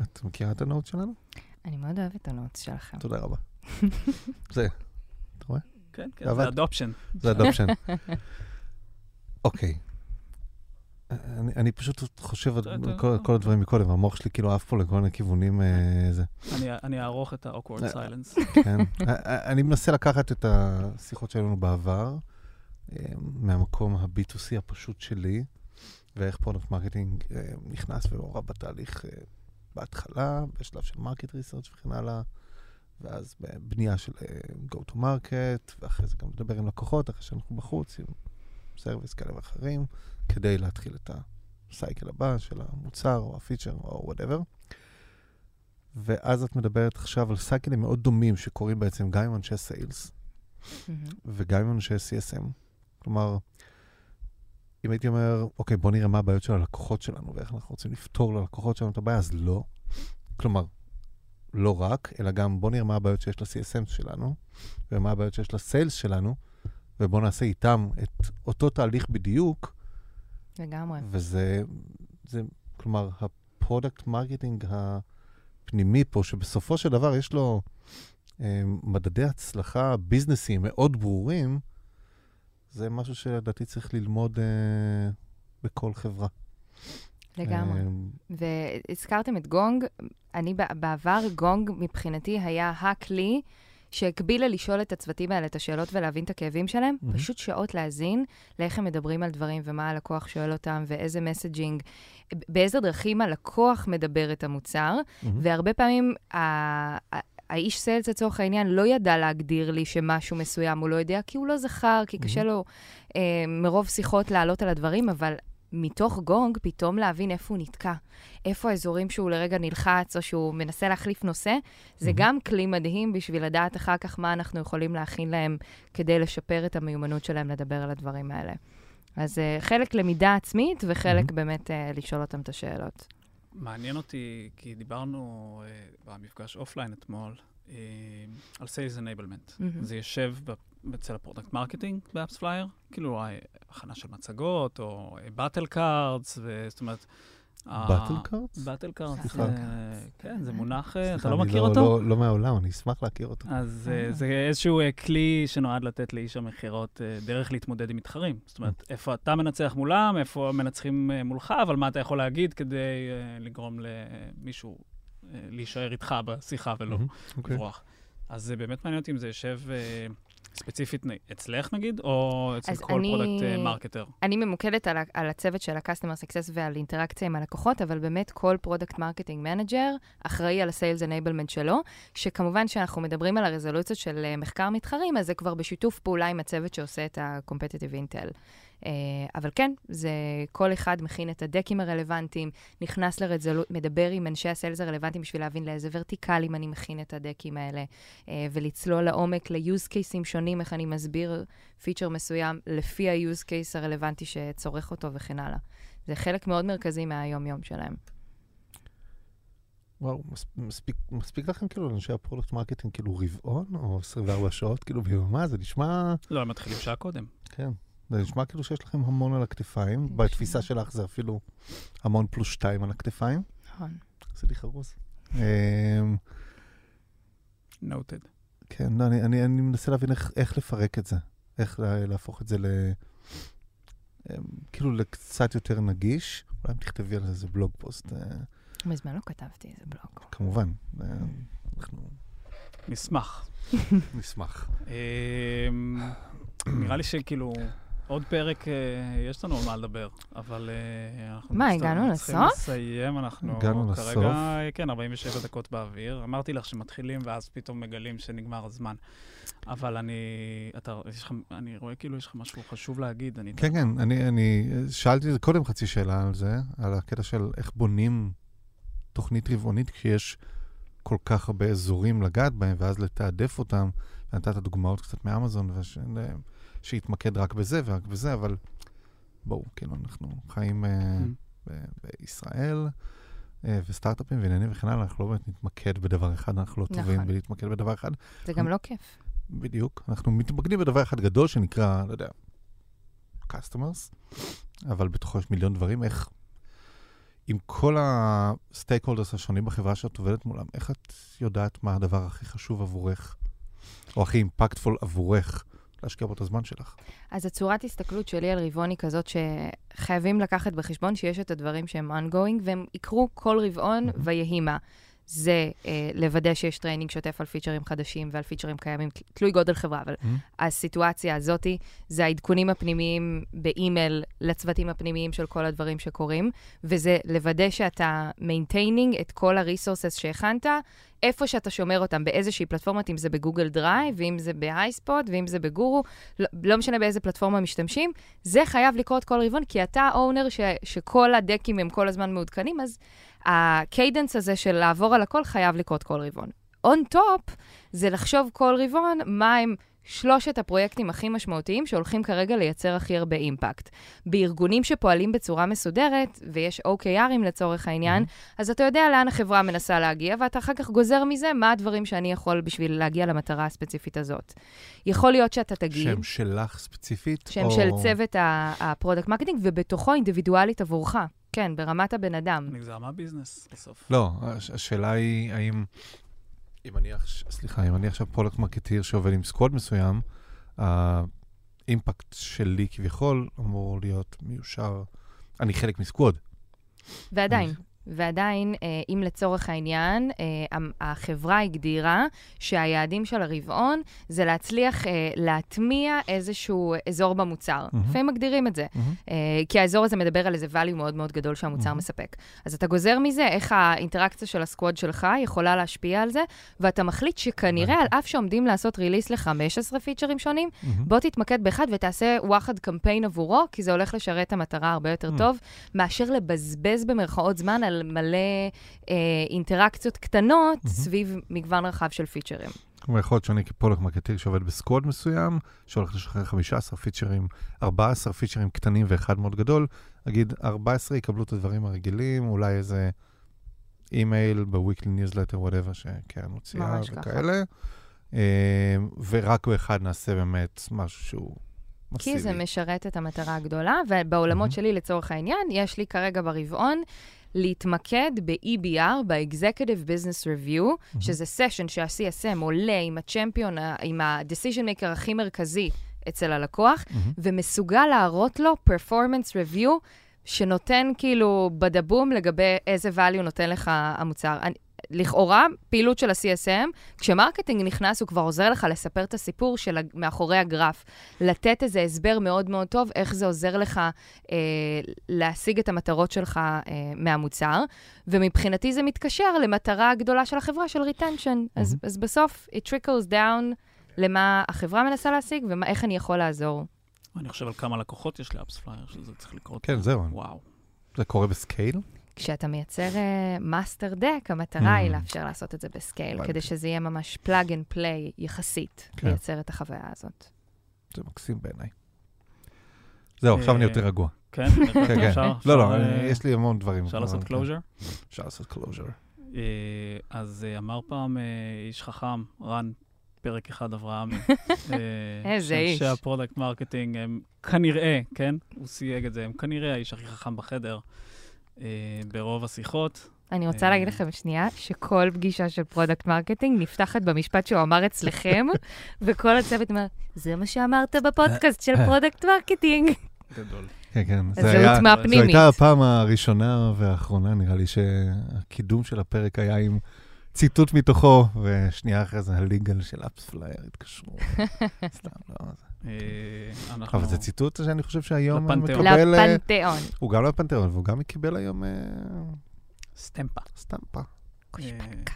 את מכירה את ה notes שלנו? אני מאוד אוהבת את ה notes שלכם. תודה רבה. זה, אתה רואה? כן, כן. זה adoption. זה adoption. אוקיי. אני, אני פשוט חושב על כל, כל הדברים מקודם, המוח שלי כאילו עף פה לכל מיני כיוונים. אה, זה, אני, אני אערוך את ה-awkward אה, silence. כן. אה, אני מנסה לקחת את השיחות שהיו לנו בעבר, אה, מהמקום ה-B2C הפשוט שלי, ואיך product marketing אה, נכנס ומעורב בתהליך אה, בהתחלה, בשלב של market research וכן הלאה, ואז בבנייה של אה, go to market, ואחרי זה גם לדבר עם לקוחות, אחרי שאנחנו בחוץ, עם surveys כאלה ואחרים, כדי להתחיל את ה cycle הבא של המוצר או הפיצ'ר או whatever. ואז את מדברת עכשיו על cycleים מאוד דומים שקורים בעצם גם עם אנשי sales מהמם. וגם עם אנשי CSM. כלומר, אם הייתי אומר, אוקיי, בוא נראה מה הבעיות של הלקוחות שלנו ואיך אנחנו רוצים לפתור ללקוחות שלנו את הבעיה, אז לא. כלומר, לא רק, אלא גם בוא נראה מה הבעיות שיש ל-CSM שלנו, ומה הבעיות שיש ל sales שלנו, ובוא נעשה איתם את אותו תהליך בדיוק, לגמרי. וזה, זה, כלומר, ה product marketing הפנימי פה, שבסופו של דבר יש לו אה, מדדי הצלחה businessיים מאוד ברורים, זה משהו שלדעתי צריך ללמוד אה, בכל חברה. לגמרי. אה, והזכרתם את גונג, אני בעבר, גונג מבחינתי היה הכלי שהקביל לשאול את הצוותים האלה את השאלות ולהבין את הכאבים שלהם, מהמם. פשוט שעות להאזין לאיך הם מדברים על דברים ומה הלקוח שואל אותם ואיזה מסג'ינג, באיזה דרכים הלקוח מדבר את המוצר, מהמם. והרבה פעמים ה- האיש סיילס לצורך העניין לא ידע להגדיר לי שמשהו מסוים הוא לא יודע, כי הוא לא זכר, כי קשה לו אה, מרוב שיחות לעלות על הדברים, אבל מתוך גונג פתאום להבין איפה הוא נתקע, איפה האזורים שהוא לרגע נלחץ או שהוא מנסה להחליף נושא, זה Mhm. גם כלי מדהים בשביל לדעת אחר כך מה אנחנו יכולים להכין להם כדי לשפר את המיומנות שלהם לדבר על הדברים האלה. אז uh, חלק למידה עצמית וחלק Mhm. באמת uh, לשאול אותם את השאלות. מעניין אותי, כי דיברנו uh, במפגש offline אתמול על Sales Enablement. מהמם. זה יושב ב- אצל ה product marketing באפס פלייר, כאילו אה, הכנה של מצגות, או battle cards, זאת אומרת... battle cards? battle cards, סליחה. כן, זה מונח, אה, אתה לא מכיר אותו? לא, לא מהעולם, אני אשמח להכיר אותו. אז אה, אה. זה איזשהו אה, כלי שנועד לתת לאיש המכירות אה, דרך להתמודד עם מתחרים. זאת אומרת, איפה אתה מנצח מולם, איפה מנצחים אה, מולך, אבל מה אתה יכול להגיד כדי אה, לגרום למישהו אה, להישאר איתך בשיחה ולא אוקיי. לברוח. אז זה באמת מעניין אותי אם זה יושב אה, ספציפית אצלך נגיד, או אצל כל אני- product אה, marketer. אני ממוקדת על, על הצוות של ה-customer success ועל אינטראקציה עם הלקוחות, אבל באמת כל product marketing manager אחראי על ה-sales enablement שלו, שכמובן שאנחנו מדברים על הרזולוציות של אה, מחקר מתחרים, אז זה כבר בשיתוף פעולה עם הצוות שעושה את ה-competitive intel. אה, אבל כן, זה כל אחד מכין את הדקים הרלוונטיים, נכנס לרזולוציות, מדבר עם אנשי ה sales הרלוונטיים בשביל להבין לאיזה ורטיקלים אני מכין את הדקים האלה, אה, ולצלול לעומק ל-use cases שונים, איך אני מסביר פיצ'ר מסוים לפי ה-use case הרלוונטי שצורך אותו וכן הלאה. זה חלק מאוד מרכזי מהיום-יום שלהם. וואו, מס- מספיק, מספיק לכם כאילו לאנשי ה product marketing כאילו רבעון או 24 שעות כאילו ביממה? זה נשמע, לא, הם מתחילים שעה קודם. כן, זה נשמע כאילו שיש לכם המון על הכתפיים. בתפיסה שלך זה אפילו המון פלוס שתיים על הכתפיים. נכון. עשיתי לי חרוז. אמ, noted. כן, לא, אני, אני, אני מנסה להבין איך, איך לפרק את זה. איך לה, להפוך את זה ל... אמ, כאילו לקצת יותר נגיש. אולי אם תכתבי על זה איזה בלוג פוסט, אה, מזמן לא כתבתי איזה בלוג. כמובן. אה, אנחנו נשמח. נשמח. נראה לי שכאילו, עוד פרק, אה, יש לנו על מה לדבר, אבל אה, אנחנו... מה, הגענו צריכים לסוף? לסיים, אנחנו הגענו כרגע, לסוף. אה, כן, 47 דקות באוויר. אמרתי לך שמתחילים, ואז פתאום מגלים שנגמר הזמן. אבל אני, אתה, יש לך, אני רואה כאילו יש לך משהו חשוב להגיד. אני כן, כן, אני, אני שאלתי קודם חצי שאלה על זה, על הקטע של איך בונים תוכנית רבעונית כשיש כל כך הרבה אזורים לגעת בהם, ואז לתעדף אותם. ונתת דוגמאות קצת מאמזון, וש... שהתמקד רק בזה ורק בזה, אבל בואו, כאילו, אנחנו חיים uh, בישראל, uh, וסטארט-אפים ועניינים וכן הלאה, אנחנו לא באמת נתמקד בדבר אחד, אנחנו לא טובים נכון. בלהתמקד בדבר אחד. זה גם לא כיף. בדיוק. אנחנו מתמקדים בדבר אחד גדול שנקרא, לא יודע, customers, אבל בתוכו יש מיליון דברים. איך, עם כל ה stakeholders השונים בחברה שאת עובדת מולם, איך את יודעת מה הדבר הכי חשוב עבורך, או הכי impactful עבורך, להשקיע בו את הזמן שלך? אז הצורת הסתכלות שלי על רבעון היא כזאת שחייבים לקחת בחשבון שיש את הדברים שהם ongoing, והם יקרו כל רבעון Mm-hmm. ויהי מה. זה אה, לוודא שיש training שוטף על פיצ'רים חדשים ועל פיצ'רים קיימים, תל- תלוי גודל חברה, אבל הסיטואציה הזאתי זה העדכונים הפנימיים באימייל לצוותים הפנימיים של כל הדברים שקורים, וזה לוודא שאתה maintaining את כל ה resources שהכנת, איפה שאתה שומר אותם, באיזושהי פלטפורמה, אם זה ב Google Drive, ואם זה ב Highspot, ואם זה ב Guru, לא, לא משנה באיזה פלטפורמה משתמשים, זה חייב לקרות כל רבעון, כי אתה ה owner ש, שכל הדקים הם כל הזמן מעודכנים, אז ה cadence הזה של לעבור על הכל חייב לקרות כל רבעון. on top, זה לחשוב כל רבעון מה הם שלושת הפרויקטים הכי משמעותיים שהולכים כרגע לייצר הכי הרבה impact. בארגונים שפועלים בצורה מסודרת, ויש OKRים לצורך העניין, Mm-hmm. אז אתה יודע לאן החברה מנסה להגיע, ואתה אחר כך גוזר מזה מה הדברים שאני יכול בשביל להגיע למטרה הספציפית הזאת. יכול להיות שאתה תגיד... שם שלך ספציפית? שם או... של צוות ה product marketing, ובתוכו אינדיבידואלית עבורך. כן, ברמת הבן אדם. נגזר מה business בסוף. לא, הש- השאלה היא, האם... אם אני, סליחה, אם אני עכשיו product marketer שעובד עם squad מסוים, ה impact שלי כביכול אמור להיות מיושר. אני חלק מ squad. ועדיין, ועדיין, אה, אם לצורך העניין, אה, החברה הגדירה שהיעדים של הרבעון זה להצליח אה, להטמיע איזשהו אזור במוצר. Mm-hmm. לפעמים מגדירים את זה. אה, כי האזור הזה מדבר על איזה value מאוד מאוד גדול שהמוצר Mm-hmm. מספק. אז אתה גוזר מזה איך האינטראקציה של ה squad שלך יכולה להשפיע על זה, ואתה מחליט שכנראה, על הבנתי. אף שעומדים לעשות release ל-15 פיצ'רים שונים, Mm-hmm. בוא תתמקד באחד ותעשה וואחד קמפיין עבורו, כי זה הולך לשרת את המטרה הרבה יותר Mm. טוב, מאשר לבזבז במרכאות זמן על מלא אה, אינטראקציות קטנות Mm-hmm. סביב מגוון רחב של פיצ'רים. כלומר, יכול להיות שאני כ product marketer שעובד ב squad מסוים, שהולך לשחרר 15 פיצ'רים, 14 פיצ'רים קטנים ואחד מאוד גדול, אגיד 14 יקבלו את הדברים הרגילים, אולי איזה אימייל ב weekly newsletter, whatever, שקרן מוציאה ממש ככה. וכאלה. אה, ורק באחד נעשה באמת משהו שהוא. כי זה משרת את המטרה הגדולה, ובעולמות Mm-hmm. שלי, לצורך העניין, יש לי כרגע ברבעון להתמקד ב-EBR, ב-Executive Business Review, שזה סשן שה-CSM עולה עם ה champion, ה- עם ה-decision maker הכי מרכזי אצל הלקוח, Mm-hmm. ומסוגל להראות לו performance review שנותן כאילו בדבום לגבי איזה value נותן לך המוצר. אני, לכאורה, פעילות של ה-CSM, כש marketing נכנס, הוא כבר עוזר לך לספר את הסיפור של מאחורי הגרף. לתת איזה הסבר מאוד מאוד טוב, איך זה עוזר לך אה, להשיג את המטרות שלך אה, מהמוצר. ומבחינתי זה מתקשר למטרה הגדולה של החברה, של retention. אז, אז בסוף, it trickles down למה החברה מנסה להשיג ואיך אני יכול לעזור. אני חושב על כמה לקוחות יש ל AppsFlyer, שזה צריך לקרות. כן, זהו. וואו. זה קורה ב scale? כשאתה מייצר master deck, המטרה היא Mm. לאפשר לעשות את זה ב scale. כדי שזה יהיה ממש plug and play יחסית, כן. לייצר את החוויה הזאת. זה מקסים בעיניי. זהו, עכשיו אני אה, יותר רגוע. כן? כן, כן. אפשר? לא, לא, אה, אה, יש לי המון דברים. אפשר לעשות כן. closure? אפשר לעשות closure. אה, אז אה, אמר פעם אה, איש חכם, רן, פרק אחד אברהמי. אה, איזה איש. שאנשי ה product marketing הם כנראה, כן? הוא סייג את זה, הם כנראה האיש הכי חכם בחדר אה, ברוב השיחות. אני רוצה אה. להגיד לכם שנייה, שכל פגישה של product marketing נפתחת במשפט שהוא אמר אצלכם, וכל הצוות אומר, זה מה שאמרת בפודקאסט של product marketing. גדול. כן, כן. זה היה- מהפנימית. זו הייתה הפעם הראשונה והאחרונה, נראה לי, שהקידום של הפרק היה עם ציטוט מתוכו, ושנייה אחרי זה ה legal של AppsFlyer התקשרו. סתם, לא. אה, אנחנו... אבל זה ציטוט שאני חושב שהיום לפנתיאון. מקבל... אה, לפנתיאון. הוא גם לא לפנתיאון, והוא גם קיבל היום אה, סטמפה. סטמפה. גושפנקה.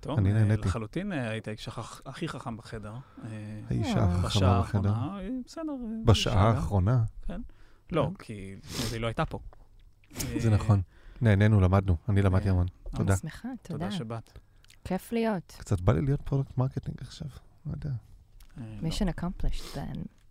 טוב, אני נהניתי. לחלוטין היית האיש הכי חכם בחדר. האיש אה. החכמה בחדר. בסדר. בשעה שעה. האחרונה, לא, כי היא לא הייתה פה. זה נכון. נהנינו, למדנו. אני למדתי המון. תודה. אני שמחה, תודה. תודה שבאת. כיף להיות. קצת בא לי להיות product marketing עכשיו, לא יודע. אה, לא. mission accomplished then.